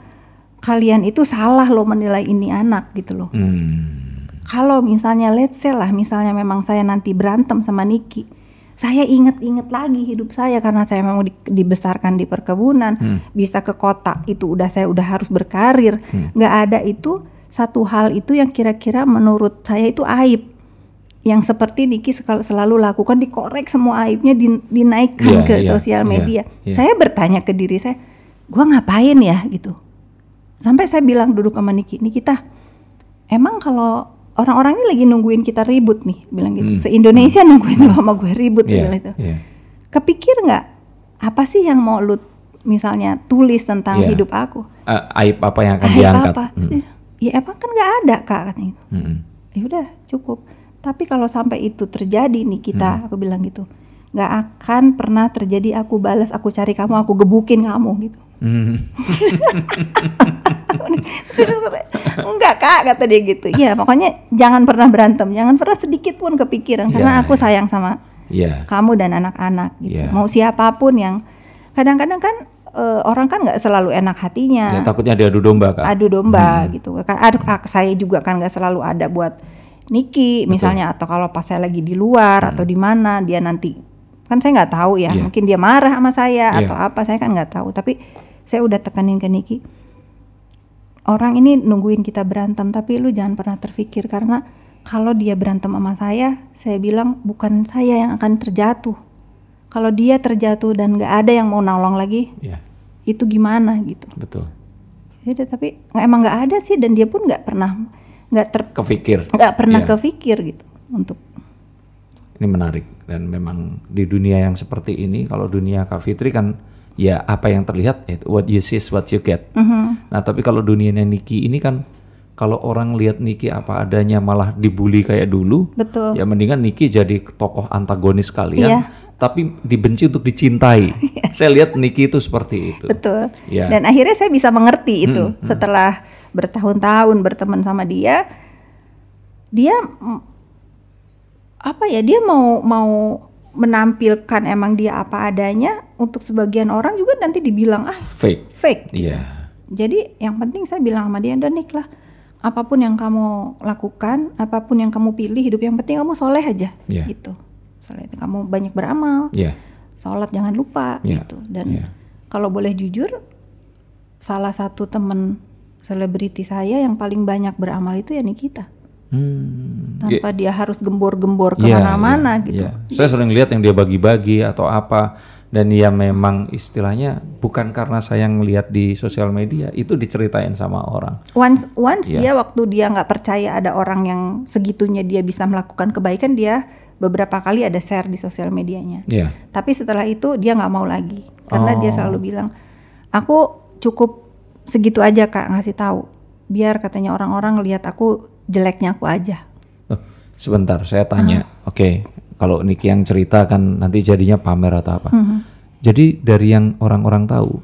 kalian itu salah loh menilai ini anak gitu loh. Hmm. kalau misalnya let's say lah misalnya memang saya nanti berantem sama Niki saya inget-inget lagi hidup saya karena saya memang di- dibesarkan di perkebunan bisa ke kota itu udah saya udah harus berkarir. Nggak ada itu satu hal itu yang kira-kira menurut saya itu aib. Yang seperti Niki selalu lakukan dikorek semua aibnya din- dinaikkan Iya, ke iya, sosial iya, media. iya. saya bertanya ke diri saya gua ngapain ya? Gitu. Sampai saya bilang duduk sama Niki Nikita emang kalau orang-orang ini lagi nungguin kita ribut nih bilang gitu se Indonesia nungguin lo sama gue ribut Hmm. Iya, bilang itu iya. kepikir nggak apa sih yang mau lu misalnya tulis tentang Iya. hidup aku A- aib apa yang akan Aib diangkat? apa dia, ya emang kan nggak ada kak katanya gitu. Mm-mm. ya udah cukup tapi kalau sampai itu terjadi nih Hmm. kita aku bilang gitu nggak akan pernah terjadi aku balas aku cari kamu aku gebukin kamu gitu Hmm. <laughs> enggak kak kata dia gitu. Ya pokoknya jangan pernah berantem. Jangan pernah sedikit pun kepikiran. Karena Iya, aku sayang sama Iya. kamu dan anak-anak gitu. Iya. mau siapa pun yang kadang-kadang kan eh, orang kan nggak selalu enak hatinya. Ya, takutnya diadu domba kak. adu domba gitu. Kan adu ah, saya juga kan nggak selalu ada buat Niki misalnya. Atau kalau pas saya lagi di luar atau di mana dia nanti kan saya nggak tahu ya. Iya. mungkin dia marah sama saya Iya. atau apa saya kan nggak tahu. Tapi saya udah tekanin ke Niki orang ini nungguin kita berantem tapi lu jangan pernah terpikir karena kalau dia berantem sama saya saya bilang bukan saya yang akan terjatuh kalau dia terjatuh dan nggak ada yang mau nolong lagi Iya, itu gimana gitu betul. Ya udah, tapi emang nggak ada sih dan dia pun nggak pernah nggak ter Kepikir. nggak pernah Iya. kepikir gitu untuk Ini menarik dan memang di dunia yang seperti ini, kalau dunia Kak Fitri kan ya apa yang terlihat, itu what you see is what you get. Nah tapi kalau dunianya Niki ini kan kalau orang lihat Niki apa adanya malah dibully kayak dulu, betul ya mendingan Niki jadi tokoh antagonis kalian, Iya. tapi dibenci untuk dicintai. <laughs> Saya lihat Niki itu seperti itu. betul Iya. dan akhirnya saya bisa mengerti itu setelah bertahun-tahun berteman sama dia dia mm, apa ya dia mau mau menampilkan emang dia apa adanya untuk sebagian orang juga nanti dibilang ah Fake. fake Iya. Jadi yang penting saya bilang sama dia, udah Nik lah, apa pun yang kamu lakukan, apa pun yang kamu pilih hidup yang penting kamu soleh aja, Iya. gitu. Soleh itu kamu banyak beramal, Iya. sholat jangan lupa, Iya. gitu. Dan Iya. kalau boleh jujur, salah satu temen selebriti saya yang paling banyak beramal itu ya Nikita. Hmm. Tanpa dia harus gembor-gembor Iya, ke mana-mana iya, gitu. iya. Saya sering lihat yang dia bagi-bagi atau apa dan ya memang istilahnya bukan karena saya ngelihat di sosial media itu diceritain sama orang. Once once Iya. dia waktu dia nggak percaya ada orang yang segitunya dia bisa melakukan kebaikan dia beberapa kali ada share di sosial medianya. Iya. Tapi setelah itu dia nggak mau lagi karena dia Oh. selalu bilang aku cukup segitu aja kak ngasih tahu biar katanya orang-orang lihat aku jeleknya aku aja. Oh, sebentar, saya tanya. Oke, kalau Niki yang cerita kan nanti jadinya pamer atau apa. Jadi dari yang orang-orang tahu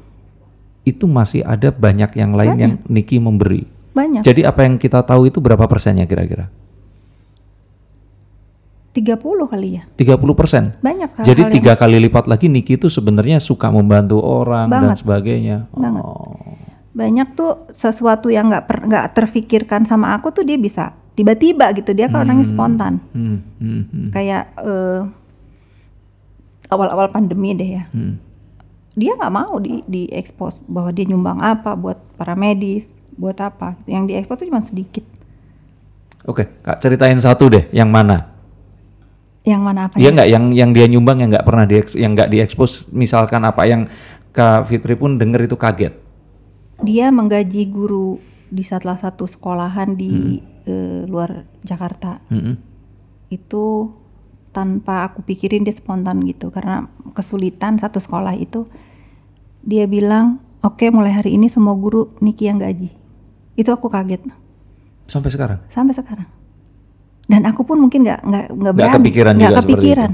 itu masih ada banyak yang lain yang Niki memberi. Banyak. Jadi apa yang kita tahu itu berapa persennya kira-kira? 30 kali ya. 30 persen. Banyak hal Jadi tiga kali lipat lagi Niki itu sebenarnya suka membantu orang dan Banget. sebagainya. Banget. Oh, banyak tuh sesuatu yang nggak nggak terfikirkan sama aku tuh dia bisa tiba-tiba gitu. Dia kan orangnya spontan. Hmm, hmm, hmm, kayak eh, awal-awal pandemi deh ya. Hmm. dia nggak mau di di expose bahwa dia nyumbang apa buat para medis buat apa. Yang di expose tuh cuma sedikit. Oke, kak ceritain satu deh, yang mana? yang mana apa Iya nggak? Yang yang dia nyumbang yang nggak pernah di yang nggak diekspos, misalkan apa yang Kak Fitri pun denger itu kaget. Dia menggaji guru di salah satu sekolahan di eh, luar Jakarta. Mm-mm. itu tanpa aku pikirin dia spontan gitu karena kesulitan satu sekolah itu dia bilang oke mulai hari ini semua guru Niki yang gaji. Itu aku kaget. Sampai sekarang. sampai sekarang. Dan aku pun mungkin nggak nggak nggak berani. kepikiran nggak juga seperti kepikiran.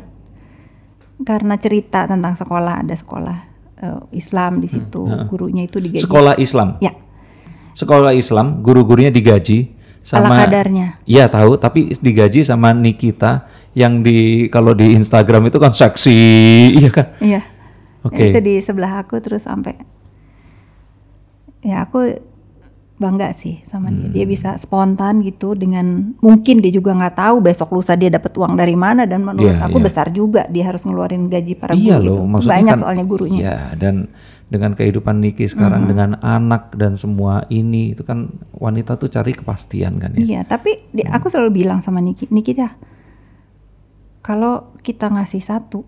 Karena cerita tentang sekolah ada sekolah eh, Islam di situ gurunya itu digaji Sekolah Islam. ya Sekolah Islam, guru-gurunya digaji ala sama kadarnya. Iya tahu, tapi digaji sama Nikita yang di kalau di Instagram itu kan seksi, <laughs> iya kan? Iya. Oke. Itu di sebelah aku terus sampai ya aku bangga sih sama dia. Hmm. Dia bisa spontan gitu dengan mungkin dia juga nggak tahu besok lusa dia dapat uang dari mana dan menurut Iya, aku iya. besar juga dia harus ngeluarin gaji para Iya guru. loh, itu. maksudnya Banyak kan, soalnya gurunya. Iya, dan dengan kehidupan Niki sekarang dengan anak dan semua ini itu kan wanita tuh cari kepastian kan ya. Iya, tapi di- aku selalu bilang sama Niki, Niki dah, kalau kita ngasih satu,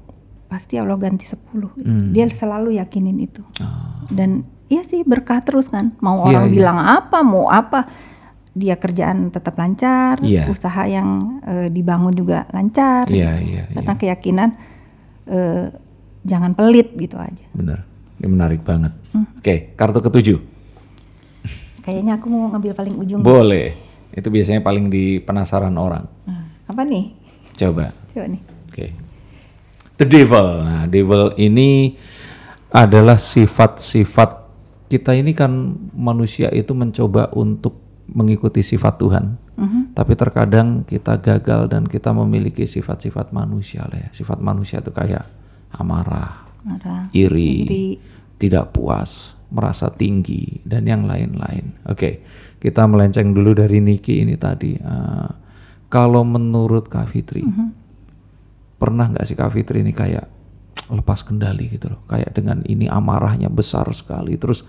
pasti Allah ganti sepuluh. Hmm. Dia selalu yakinin itu. Ah. Dan iya sih berkah terus kan. Mau Iya, orang iya. bilang apa, mau apa, dia kerjaan tetap lancar, Iya. usaha yang eh, dibangun juga lancar. Iya, gitu. iya, Karena keyakinan eh, jangan pelit gitu aja. Benar. Ini menarik banget. Hmm. Oke, kartu ketujuh. Kayaknya aku mau ngambil paling ujung. Boleh. Itu biasanya paling di penasaran orang. Nah, apa nih? Coba. Coba nih. Oke. The devil. Nah, devil ini adalah sifat-sifat kita ini kan manusia itu mencoba untuk mengikuti sifat Tuhan. Tapi terkadang kita gagal dan kita memiliki sifat-sifat manusia lah ya. Sifat manusia itu kayak amarah, Marah. iri, Iri. tidak puas, merasa tinggi dan yang lain-lain. Oke, kita melenceng dulu dari Niki ini tadi. Eh, kalau menurut Kak Fitri, pernah nggak sih Kak Fitri ini kayak lepas kendali gitu loh, kayak dengan ini amarahnya besar sekali, terus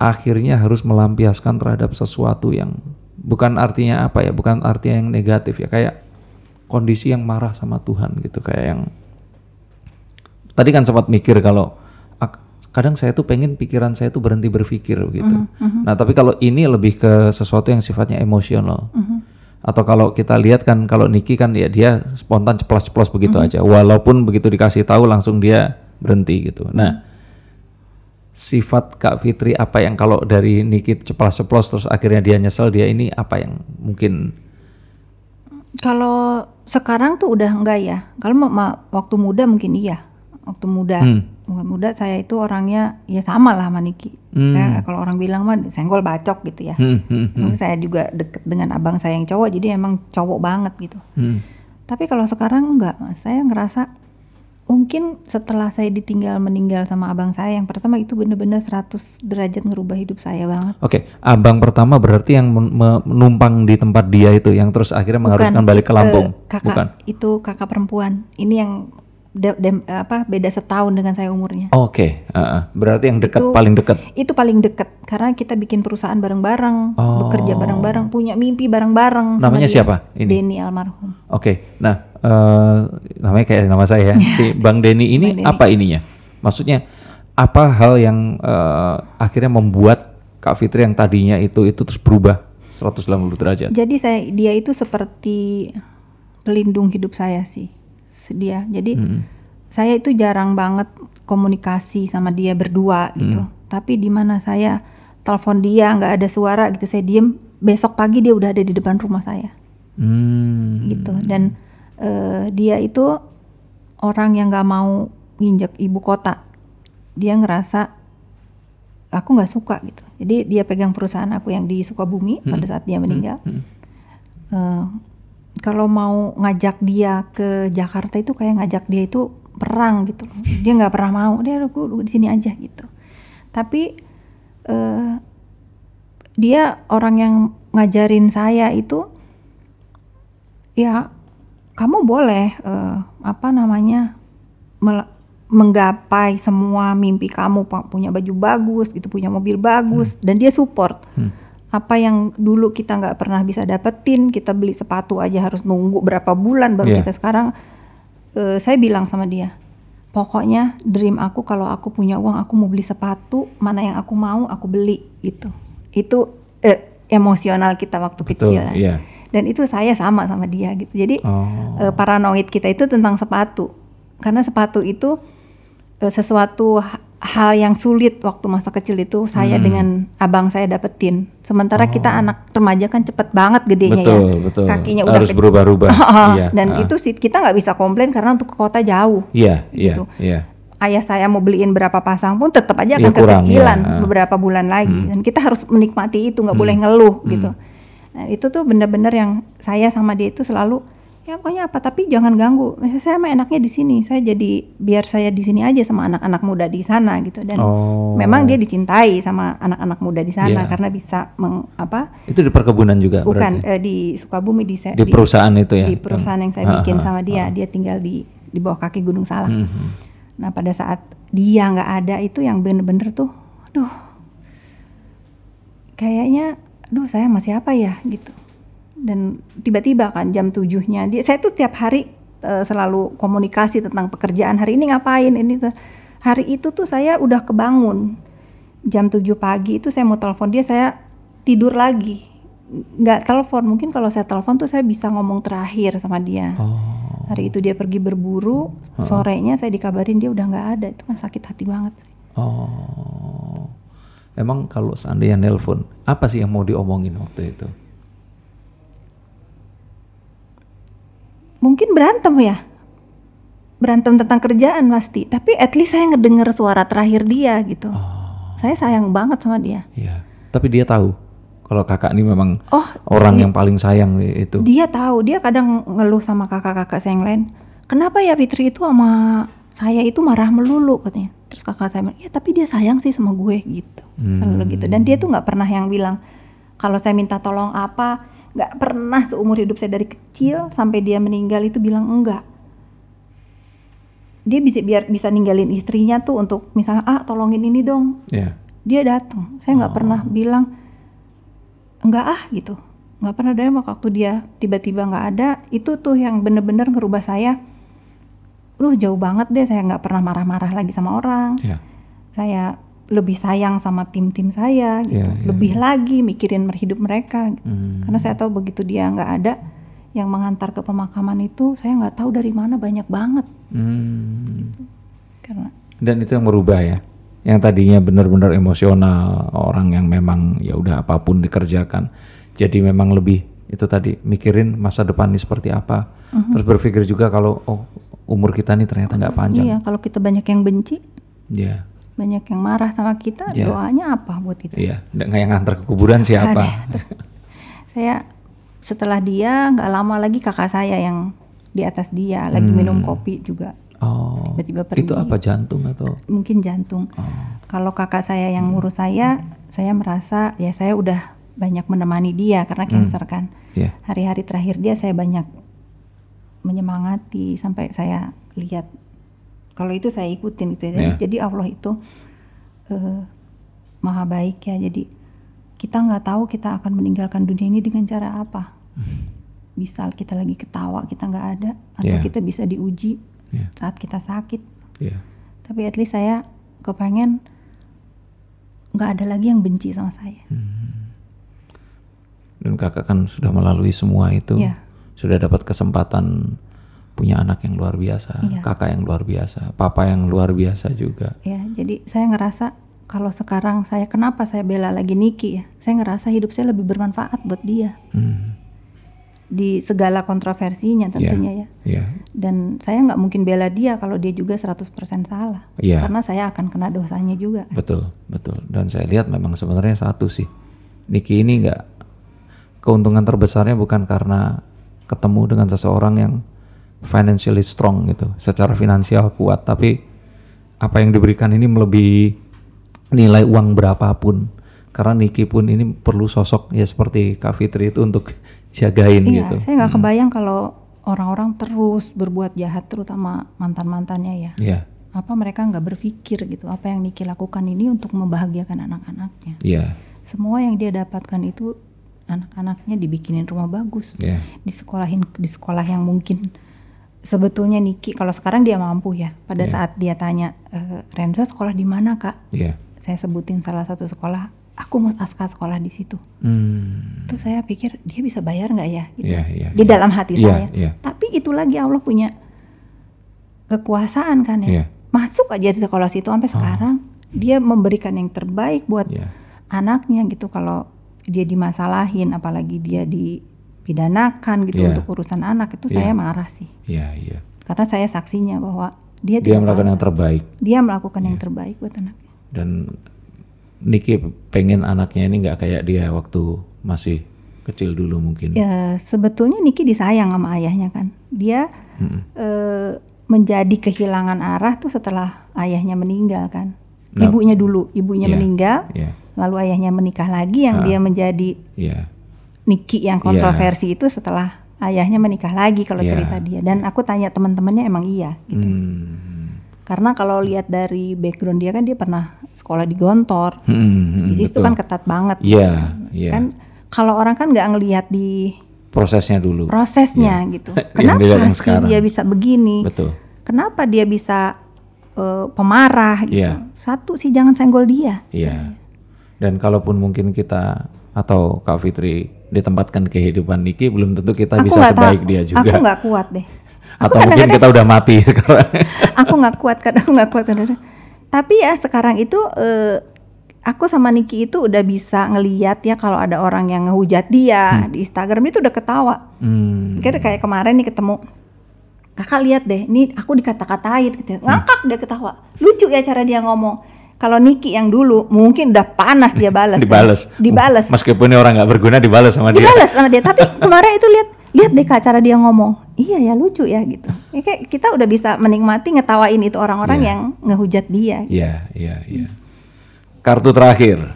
akhirnya harus melampiaskan terhadap sesuatu yang bukan artinya apa ya, bukan artinya yang negatif ya, kayak kondisi yang marah sama Tuhan gitu, kayak yang tadi kan sempat mikir kalau kadang saya tuh pengen pikiran saya tuh berhenti berpikir gitu. Nah tapi kalau ini lebih ke sesuatu yang sifatnya emosional. Atau kalau kita lihat kan kalau Niki kan ya dia spontan ceplos-ceplos begitu aja. Walaupun begitu dikasih tahu langsung dia berhenti gitu. Nah sifat Kak Fitri apa yang kalau dari Niki ceplos-ceplos terus akhirnya dia nyesel dia ini apa yang mungkin Kalau sekarang tuh udah enggak ya. Kalau waktu muda mungkin iya. Waktu muda, Hmm. waktu muda saya itu orangnya ya sama lah sama Niki. Saya kalau orang bilang mah senggol bacok gitu ya. hmm, hmm, Mungkin Saya juga deket dengan abang saya yang cowok, jadi emang cowok banget gitu. hmm. Tapi kalau sekarang enggak, Mas. Saya ngerasa mungkin setelah saya ditinggal meninggal sama abang saya yang pertama itu bener-bener 100 derajat ngerubah hidup saya banget. Oke, abang pertama berarti yang men- me- menumpang di tempat dia itu, yang terus akhirnya mengharuskan balik ke Lampung, eh, kakak bukan? itu kakak perempuan. Ini yang de- dem- apa beda setahun dengan saya umurnya. Oke, heeh. berarti yang dekat Itu- paling dekat. Itu paling deket karena kita bikin perusahaan bareng-bareng, Oh. bekerja bareng-bareng, punya mimpi bareng-bareng. Namanya siapa ini? Denny almarhum. Oke, nah eh, namanya kayak nama saya, ya. <laughs> si Bang Denny ini apa ininya? Maksudnya apa hal yang eh, akhirnya membuat Kak Fitri yang tadinya itu itu terus berubah 180 derajat? Jadi saya dia itu seperti pelindung hidup saya sih. Dia. Jadi saya itu jarang banget komunikasi sama dia berdua gitu. Tapi di mana saya telepon dia nggak ada suara gitu saya diem. Besok pagi dia udah ada di depan rumah saya. Hmm, gitu. Dan eh, dia itu orang yang nggak mau nginjek ibu kota. Dia ngerasa aku nggak suka gitu. Jadi dia pegang perusahaan aku yang di Sukabumi pada saat dia meninggal. Eh, kalau mau ngajak dia ke Jakarta itu kayak ngajak dia itu perang gitu loh. dia nggak pernah mau. Dia aku di sini aja gitu. Tapi eh, dia orang yang ngajarin saya itu ya kamu boleh eh, apa namanya menggapai semua mimpi kamu pu- punya baju bagus gitu punya mobil bagus dan dia support apa yang dulu kita nggak pernah bisa dapetin kita beli sepatu aja harus nunggu berapa bulan baru Iya. kita sekarang eh, saya bilang sama dia pokoknya dream aku kalau aku punya uang aku mau beli sepatu mana yang aku mau aku beli itu itu eh, emosional kita waktu Betul, kecil iya. dan itu saya sama sama dia gitu jadi Oh. eh, paranoid kita itu tentang sepatu karena sepatu itu eh, sesuatu hal yang sulit waktu masa kecil itu saya Hmm. dengan abang saya dapetin sementara kita anak remaja kan cepet banget gedenya ya Oh. Betul, betul. kakinya udah Harus berubah-ubah. <laughs> Iya, dan ah. itu sih kita nggak bisa komplain karena untuk ke kota jauh Iya, iya, gitu. iya. ayah saya mau beliin berapa pasang pun tetap aja Iya, akan kurang, kekecilan ya. Beberapa bulan lagi dan kita harus menikmati itu nggak Hmm. boleh ngeluh gitu Nah, itu tuh bener-bener yang saya sama dia itu selalu ya pokoknya apa tapi jangan ganggu. Saya mah enaknya di sini. Saya jadi biar saya di sini aja sama anak-anak muda di sana gitu dan Oh. memang dia dicintai sama anak-anak muda di sana Iya. karena bisa meng, apa Itu di perkebunan juga bukan berarti. eh, di Sukabumi di, Di perusahaan itu ya? di perusahaan yang saya Ah, bikin ah, sama dia dia tinggal di di bawah kaki Gunung Salak. Mhm. Nah pada saat dia nggak ada itu yang bener-bener tuh, aduh, kayaknya, aduh saya masih apa ya gitu. Dan tiba-tiba kan jam tujuhnya. Dia, saya tuh tiap hari eh, selalu komunikasi tentang pekerjaan. Hari ini ngapain? Ini tuh. Hari itu tuh saya udah kebangun. Jam 7 pagi itu saya mau telepon dia saya tidur lagi. Nggak telepon. Mungkin kalau saya telepon tuh saya bisa ngomong terakhir sama dia. Oh. hari itu dia pergi berburu. Sorenya saya dikabarin dia udah nggak ada. Itu kan sakit hati banget. Oh. Emang kalau seandainya nelpon, apa sih yang mau diomongin waktu itu? Mungkin berantem ya? Berantem tentang kerjaan pasti. Tapi at least saya ngedenger suara terakhir dia gitu. Saya sayang banget sama dia. Iya. Tapi dia tahu kalau kakak ini memang oh orang yang paling sayang itu. dia tahu. Dia kadang ngeluh sama kakak-kakak saya yang lain. Kenapa ya Fitri itu sama saya itu marah melulu katanya. Terus kakak saya bilang ya tapi dia sayang sih sama gue gitu. Selalu gitu. Dan dia tuh nggak pernah yang bilang kalau saya minta tolong apa nggak pernah seumur hidup saya dari kecil sampai dia meninggal itu bilang enggak. Dia bisa biar bisa ninggalin istrinya tuh untuk misalnya ah tolongin ini dong. Iya. dia datang saya nggak pernah bilang enggak ah gitu. Nggak pernah. Ada waktu dia tiba-tiba nggak ada itu tuh yang bener-bener ngerubah saya. Duh jauh banget deh. Saya nggak pernah marah-marah lagi sama orang. Iya. saya lebih sayang sama tim-tim saya gitu Iya, iya, lebih lagi mikirin hidup mereka gitu. Hmm. karena saya tahu begitu dia nggak ada yang mengantar ke pemakaman itu saya nggak tahu dari mana banyak banget Hmm. karena Dan itu yang merubah ya. Yang tadinya benar-benar emosional, orang yang memang ya udah apa pun dikerjakan. Jadi memang lebih itu tadi mikirin masa depan ini seperti apa. Terus berpikir juga kalau oh umur kita nih ternyata nggak panjang. iya kalau kita banyak yang benci Iya. Banyak yang marah sama kita Iya. doanya apa buat kita? Iya, nggak yang ngantar ke kuburan siapa? saya setelah dia nggak lama lagi kakak saya yang di atas dia lagi minum kopi juga. Oh, tiba-tiba pergi. itu apa jantung atau? mungkin jantung. Kalau kakak saya yang ngurus saya saya merasa ya saya udah banyak menemani dia karena cancer kan. Iya. hari-hari terakhir dia saya banyak menyemangati sampai saya lihat kalau itu saya ikutin itu ya. Iya. Jadi Allah itu eh, maha baik ya. Jadi kita nggak tahu kita akan meninggalkan dunia ini dengan cara apa. <laughs> Bisa kita lagi ketawa kita nggak ada atau Iya. kita bisa diuji Iya. saat kita sakit. Iya. Tapi at least saya kepengen nggak ada lagi yang benci sama saya. Dan kakak kan sudah melalui semua itu, Iya. sudah dapat kesempatan punya anak yang luar biasa, Iya. kakak yang luar biasa, papa yang luar biasa juga. Ya, jadi saya ngerasa kalau sekarang saya kenapa saya bela lagi Niki ya? Saya ngerasa hidup saya lebih bermanfaat buat dia Hmm. di segala kontroversinya tentunya ya. Iya. Dan saya nggak mungkin bela dia kalau dia juga 100% salah. Iya. Karena saya akan kena dosanya juga. Betul, betul. Dan saya lihat memang sebenarnya satu sih. Niki ini nggak keuntungan terbesarnya bukan karena ketemu dengan seseorang yang financially strong gitu, secara finansial kuat, tapi apa yang diberikan ini melebihi nilai uang berapapun. Karena Niki pun ini perlu sosok ya seperti Kak Fitri itu untuk jagain Iya, gitu. saya nggak kebayang kalau orang-orang terus berbuat jahat terutama mantan-mantannya ya. Iya, Apa mereka nggak berpikir gitu apa yang Niki lakukan ini untuk membahagiakan anak-anaknya. iya, Semua yang dia dapatkan itu anak-anaknya dibikinin rumah bagus. iya, di sekolahin di sekolah yang mungkin sebetulnya Niki kalau sekarang dia mampu ya pada saat dia tanya e, Renza sekolah di mana kak iya. saya sebutin salah satu sekolah aku mau aska sekolah di situ Hmm, tuh saya pikir dia bisa bayar nggak ya gitu iya, iya. di dalam hati Iya, saya iya. tapi itu lagi Allah punya kekuasaan kan ya Iya. masuk aja di sekolah situ sampai sekarang dia memberikan yang terbaik buat Iya. anaknya gitu kalau dia dimasalahin apalagi dia dipidanakan gitu Iya. untuk urusan anak itu Iya. saya marah sih Iya, iya. karena saya saksinya bahwa dia Dia melakukan yang terbaik. dia melakukan yang terbaik buat anaknya dan Niki pengen anaknya ini nggak kayak dia waktu masih kecil dulu mungkin. Ya sebetulnya Niki disayang sama ayahnya kan. Dia eh, menjadi kehilangan arah tuh setelah ayahnya meninggal kan. Nah, Ibunya dulu, ibunya iya, meninggal, iya. lalu ayahnya menikah lagi yang dia menjadi Iya. Niki yang kontroversi itu setelah ayahnya menikah lagi kalau Iya. cerita dia. Dan aku tanya teman-temannya emang iya gitu. Hmm. Karena kalau lihat dari background dia kan dia pernah sekolah di Gontor. Hmm, hmm, Jadi itu betul. kan ketat banget. Iya, iya. Kan kalau orang kan nggak ngelihat di Prosesnya dulu. prosesnya gitu. Iya. <laughs> Yang dilihat Kenapa yang sih sekarang. dia bisa begini? Betul. Kenapa dia bisa eh, pemarah gitu? Iya. Satu sih jangan senggol dia. Iya. Dan kalaupun mungkin kita atau Kak Fitri ditempatkan kehidupan Niki belum tentu kita Aku bisa sebaik tahu. dia juga. Aku nggak kuat deh. atau mungkin kita udah mati sekarang. <laughs> aku nggak kuat kadang aku nggak kuat kadang tapi ya sekarang itu eh, aku sama Niki itu udah bisa ngeliat ya kalau ada orang yang ngehujat dia di Instagram itu udah ketawa Hmm. Kayak kayak kemarin nih ketemu kakak lihat deh ini aku dikata-katain gitu ngakak dia ketawa lucu ya cara dia ngomong kalau Niki yang dulu mungkin udah panas dia balas Dibales. dibales Meskipun ini orang nggak berguna dibalas sama dia. dibalas sama dia tapi kemarin itu lihat lihat deh kak cara dia ngomong iya ya lucu ya gitu ya, kayak kita udah bisa menikmati ngetawain itu orang-orang Iya. yang ngehujat dia Iya, iya, iya. Kartu terakhir.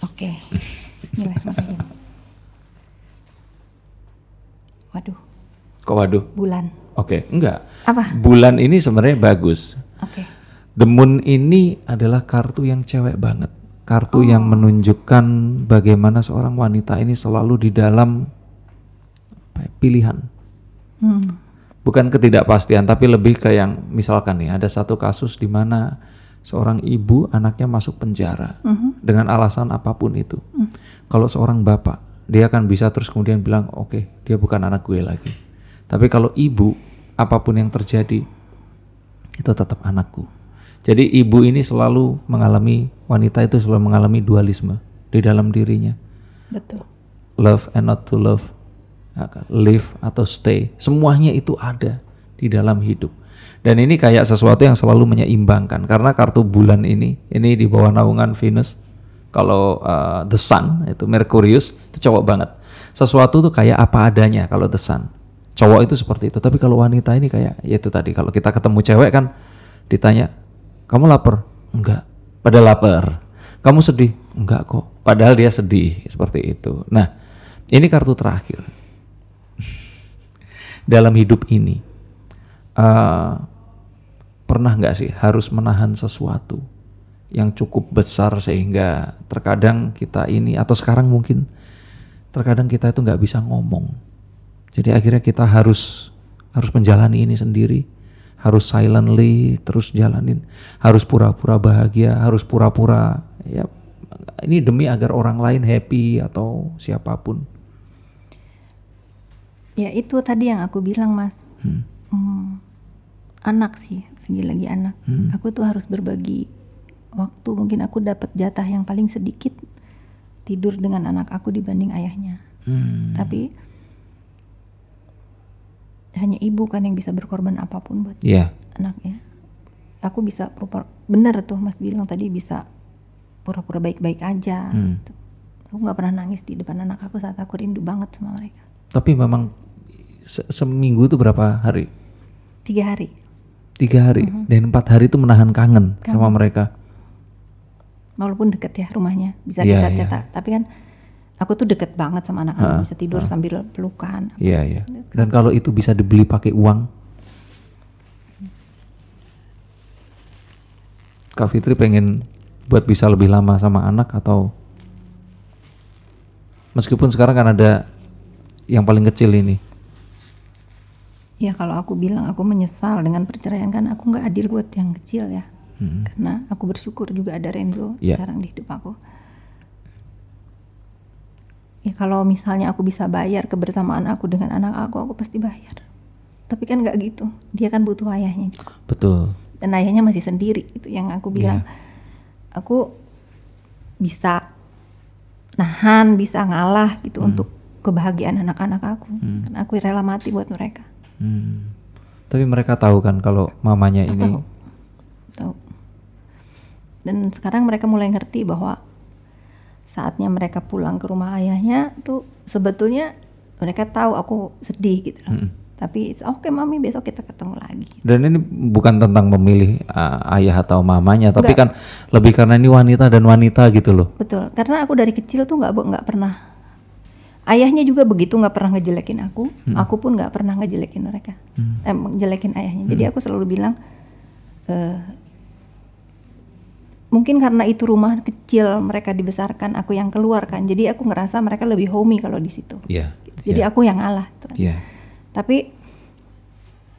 oke Bismillahirrahmanirrahim waduh Kok waduh? bulan Oke, enggak. apa Bulan ini sebenarnya bagus. oke The Moon ini adalah kartu yang cewek banget. Kartu yang menunjukkan bagaimana seorang wanita ini selalu di dalam apa ya, pilihan. hmm. Bukan ketidakpastian, tapi lebih ke yang misalkan nih ada satu kasus di mana seorang ibu anaknya masuk penjara dengan alasan apa pun itu. Kalau seorang bapak, dia akan bisa terus kemudian bilang, oke, dia bukan anak gue lagi. Tapi kalau ibu, apa pun yang terjadi, itu tetap anakku. Jadi ibu ini selalu mengalami wanita itu selalu mengalami dualisme di dalam dirinya. betul Love and not to love, live atau stay, semuanya itu ada di dalam hidup. Dan ini kayak sesuatu yang selalu menyeimbangkan karena kartu bulan ini ini di bawah naungan Venus. Kalau uh, the sun itu Merkurius itu cowok banget. Sesuatu tuh kayak apa adanya kalau the sun. Cowok itu seperti itu. Tapi kalau wanita ini kayak ya itu tadi kalau kita ketemu cewek kan ditanya, "Kamu lapar?" "Enggak." Padahal lapar. "Kamu sedih?" "Enggak kok." Padahal dia sedih seperti itu. Nah, ini kartu terakhir. <laughs> Dalam hidup ini eh, pernah nggak sih harus menahan sesuatu yang cukup besar sehingga terkadang kita ini atau sekarang mungkin terkadang kita itu nggak bisa ngomong jadi akhirnya kita harus harus menjalani ini sendiri harus silently terus jalanin. Harus pura-pura bahagia harus pura-pura ya ini demi agar orang lain happy atau siapa pun. Ya itu tadi yang aku bilang mas. Hmm, anak sih lagi-lagi anak. Aku tuh harus berbagi waktu. Mungkin aku dapat jatah yang paling sedikit tidur dengan anak aku dibanding ayahnya. Tapi hanya ibu kan yang bisa berkorban apa pun buat ya anaknya. Aku bisa pura bener tuh mas bilang tadi bisa pura-pura baik-baik aja gitu. aku nggak pernah nangis di depan anak aku saat aku rindu banget sama mereka. Tapi memang se- seminggu itu berapa hari? Tiga hari. Tiga hari. Dan empat hari itu menahan kangen, sama mereka. Walaupun deket ya rumahnya bisa Iya, kita iya. kita tapi kan aku tuh deket banget sama anak aku bisa tidur sambil pelukan. Iya iya. Dan kalau itu bisa dibeli pakai uang? Kak Fitri pengen buat bisa lebih lama sama anak atau? Meskipun sekarang kan ada yang paling kecil ini. Ya kalau aku bilang aku menyesal dengan perceraian kan aku nggak adil buat yang kecil ya. Karena aku bersyukur juga ada Renzo Iya. sekarang di hidup aku ya kalau misalnya aku bisa bayar kebersamaan aku dengan anak aku aku pasti bayar. Tapi kan nggak gitu. Dia kan butuh ayahnya juga. Betul. Dan ayahnya masih sendiri itu yang aku bilang. Aku bisa nahan bisa ngalah gitu untuk kebahagiaan anak-anak aku. Karena aku rela mati buat mereka. Hmm. tapi mereka tahu kan kalau mamanya ini tahu. Tahu. Dan sekarang mereka mulai ngerti bahwa saatnya mereka pulang ke rumah ayahnya tuh sebetulnya mereka tahu aku sedih gitu loh. Tapi oke mami besok kita ketemu lagi. Dan ini bukan tentang memilih uh, ayah atau mamanya, tapi kan lebih karena ini wanita dan wanita gitu loh. Betul, karena aku dari kecil tuh nggak nggak pernah. Ayahnya juga begitu nggak pernah ngejelekin aku, aku pun nggak pernah ngejelekin mereka, eh, ngejelekin ayahnya. Jadi aku selalu bilang, eh, mungkin karena itu rumah kecil mereka dibesarkan, aku yang keluar kan. Jadi aku ngerasa mereka lebih homey kalau di situ. Iya. Jadi aku yang ngalah. tuh. Iya. Tapi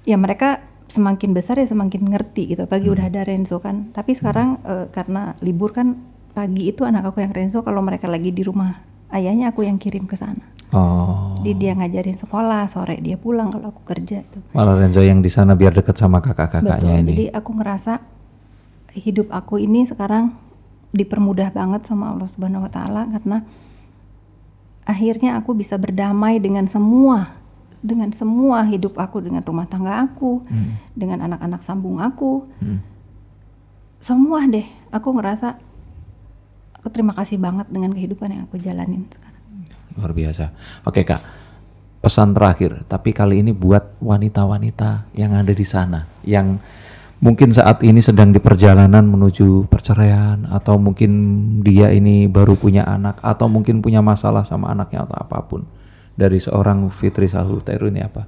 ya mereka semakin besar ya semakin ngerti gitu. Pagi udah ada Renzo kan. Tapi sekarang eh, karena libur kan pagi itu anak aku yang Renzo kalau mereka lagi di rumah ayahnya aku yang kirim ke sana. Oh. Jadi dia ngajarin sekolah, sore dia pulang kalau aku kerja tuh. Malah Renzo yang di sana biar deket sama kakak-kakaknya ini. Jadi aku ngerasa hidup aku ini sekarang dipermudah banget sama Allah Subhanahu wa taala karena akhirnya aku bisa berdamai dengan semua dengan semua hidup aku dengan rumah tangga aku, dengan anak-anak sambung aku. Hmm. Semua deh, aku ngerasa aku terima kasih banget dengan kehidupan yang aku jalanin sekarang. Luar biasa. Oke kak, pesan terakhir. Tapi kali ini buat wanita-wanita yang ada di sana, yang mungkin saat ini sedang di perjalanan menuju perceraian, atau mungkin dia ini baru punya anak, atau mungkin punya masalah sama anaknya atau apa pun. Dari seorang Fitri Salhuteru ini apa?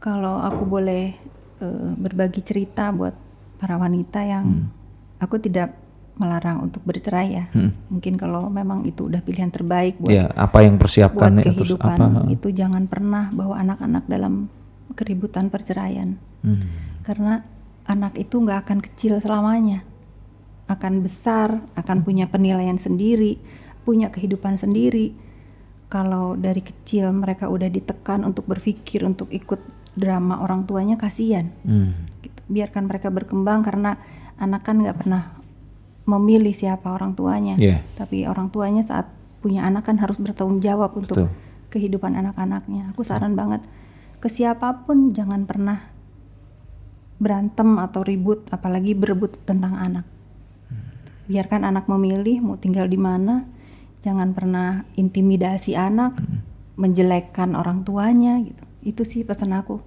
Kalau aku boleh eh, berbagi cerita buat para wanita yang Hmm. aku tidak melarang untuk bercerai ya. Mungkin kalau memang itu udah pilihan terbaik buat Ya, apa yang buat persiapkan terus kehidupan apa? itu jangan pernah bawa anak-anak dalam keributan perceraian. Hmm. Karena anak itu nggak akan kecil selamanya. Akan besar, akan punya penilaian sendiri, punya kehidupan sendiri. Kalau dari kecil mereka udah ditekan untuk berpikir untuk ikut drama orang tuanya kasihan. Hmm. Gitu. Biarkan mereka berkembang karena anak kan nggak pernah memilih siapa orang tuanya. Iya. Tapi orang tuanya saat punya anak kan harus bertanggung jawab untuk Betul. kehidupan anak-anaknya. Aku saran banget ke siapa pun jangan pernah berantem atau ribut, apalagi berebut tentang anak. Biarkan anak memilih mau tinggal di mana. Jangan pernah intimidasi anak, menjelekkan orang tuanya gitu. Itu sih pesan aku.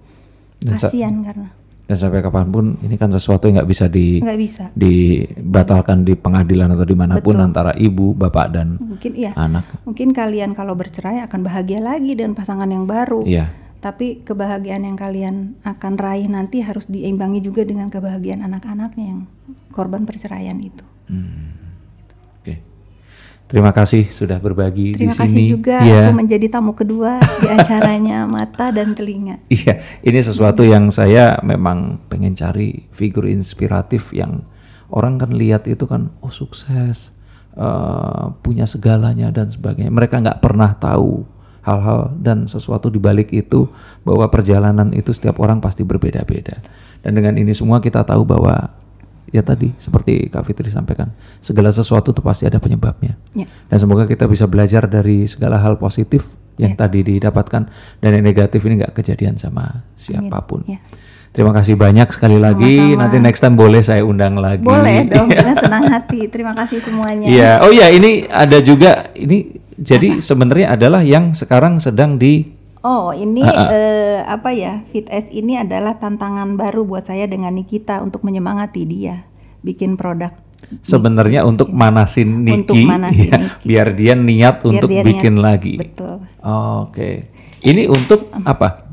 Kasihan karena Dan sampai kapan pun ini kan sesuatu yang nggak bisa di nggak bisa. dibatalkan di pengadilan atau di mana pun Betul. antara ibu, bapak dan Mungkin iya. anak. Mungkin kalian kalau bercerai akan bahagia lagi dengan pasangan yang baru. Iya. Tapi kebahagiaan yang kalian akan raih nanti harus diimbangi juga dengan kebahagiaan anak-anaknya yang korban perceraian itu. Oke. Terima kasih sudah berbagi Terima di kasih sini. juga Iya. aku menjadi tamu kedua di acaranya <laughs> Mata dan Telinga. Iya, ini sesuatu yang saya memang pengen cari figur inspiratif yang orang kan lihat itu kan oh sukses, eh, punya segalanya dan sebagainya. Mereka nggak pernah tahu hal-hal dan sesuatu di balik itu bahwa perjalanan itu setiap orang pasti berbeda-beda. Dan dengan ini semua kita tahu bahwa ya tadi seperti Kak Fitri sampaikan, segala sesuatu itu pasti ada penyebabnya. Ya. Dan semoga kita bisa belajar dari segala hal positif yang tadi didapatkan dan yang negatif ini nggak kejadian sama siapa pun. Ya. Terima kasih banyak sekali lagi. Nanti next time boleh saya undang lagi. Boleh dong, dengan <laughs> senang hati. Terima kasih semuanya. Iya. Oh iya, ini ada juga ini jadi sebenarnya adalah yang sekarang sedang di Oh, ini eh, apa ya? Fit S ini adalah tantangan baru buat saya dengan Nikita untuk menyemangati dia bikin produk. sebenarnya untuk manasin Untuk Niki, manasin <laughs> ya, Niki. biar dia niat Biar untuk dia bikin niat. lagi. Betul. Oke. Ini untuk apa?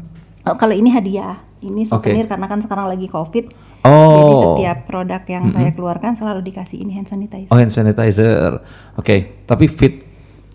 Oh, kalau ini hadiah. Ini souvenir karena kan sekarang lagi Covid. Jadi Oh. setiap produk yang saya keluarkan selalu dikasih ini hand sanitizer. Oh, hand sanitizer. Oke, tapi fit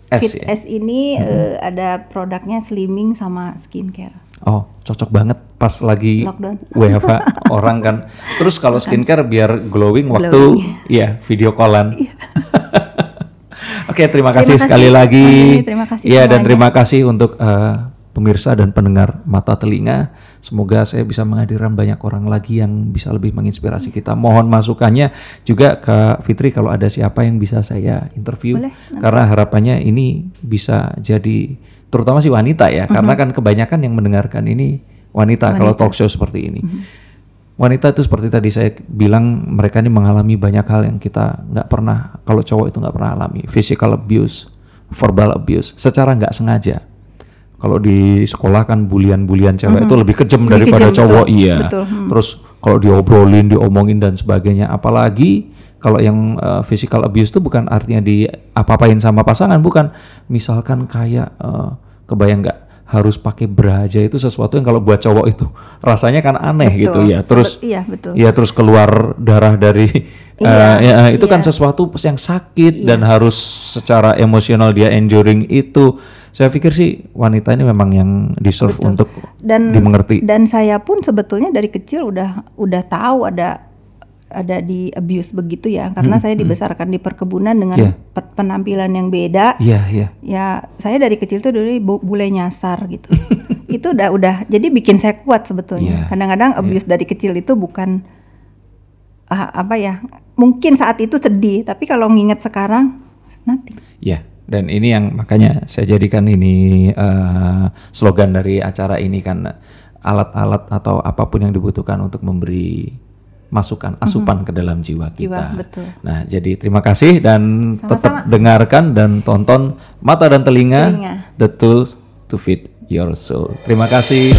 S Fit ya. S ini eh, ada produknya slimming sama skincare. Oh, cocok banget pas lagi Lockdown. WFH <laughs> orang kan. Terus kalau skincare biar glowing waktu ya video callan. <laughs> Oke, terima kasih Terima sekali kasih, lagi. Mas Denny. Terima kasih Iya, dan terima kasih untuk eh, pemirsa dan pendengar mata telinga. Semoga saya bisa menghadirkan banyak orang lagi yang bisa lebih menginspirasi kita. Mohon masukannya juga ke Fitri kalau ada siapa yang bisa saya interview. Boleh, Karena harapannya ini bisa jadi terutama si wanita ya, karena Mhm. kan kebanyakan yang mendengarkan ini wanita, kalau talk show seperti ini. Mhm. wanita itu seperti tadi saya bilang mereka ini mengalami banyak hal yang kita nggak pernah kalau cowok itu nggak pernah alami physical abuse verbal abuse secara nggak sengaja kalau di sekolah kan bulian-bulian cewek itu lebih kejam Lebih daripada kejam, cowok betul. iya Betul, hmm. terus kalau diobrolin diomongin dan sebagainya apalagi kalau yang uh, physical abuse itu bukan artinya di apa-apain sama pasangan bukan misalkan kayak uh, kebayang nggak harus pakai bra aja itu sesuatu yang kalau buat cowok itu rasanya kan aneh Betul. gitu ya terus iya, betul. ya terus keluar darah dari Iya, eh, ya, itu kan iya. sesuatu yang sakit dan harus secara emosional dia enduring itu saya pikir sih wanita ini memang yang deserve untuk dan dimengerti. dan saya pun sebetulnya dari kecil udah udah tahu ada ada di abuse begitu ya. Karena saya dibesarkan di perkebunan dengan Iya. pe- penampilan yang beda. Iya iya. Ya saya dari kecil tuh dulu bu- bule nyasar gitu. <laughs> Itu udah udah jadi bikin saya kuat sebetulnya. Iya, kadang-kadang abuse dari kecil itu bukan ah, apa ya mungkin saat itu sedih tapi kalau nginget sekarang nanti. Ya, dan ini yang makanya saya jadikan ini eh, slogan dari acara ini kan alat-alat atau apa pun yang dibutuhkan untuk memberi masukan asupan ke dalam jiwa kita. Jiwa, betul. Nah, jadi terima kasih dan tetap dengarkan dan tonton mata dan telinga, Telinga. The Tools to Feed Your Soul. Terima kasih.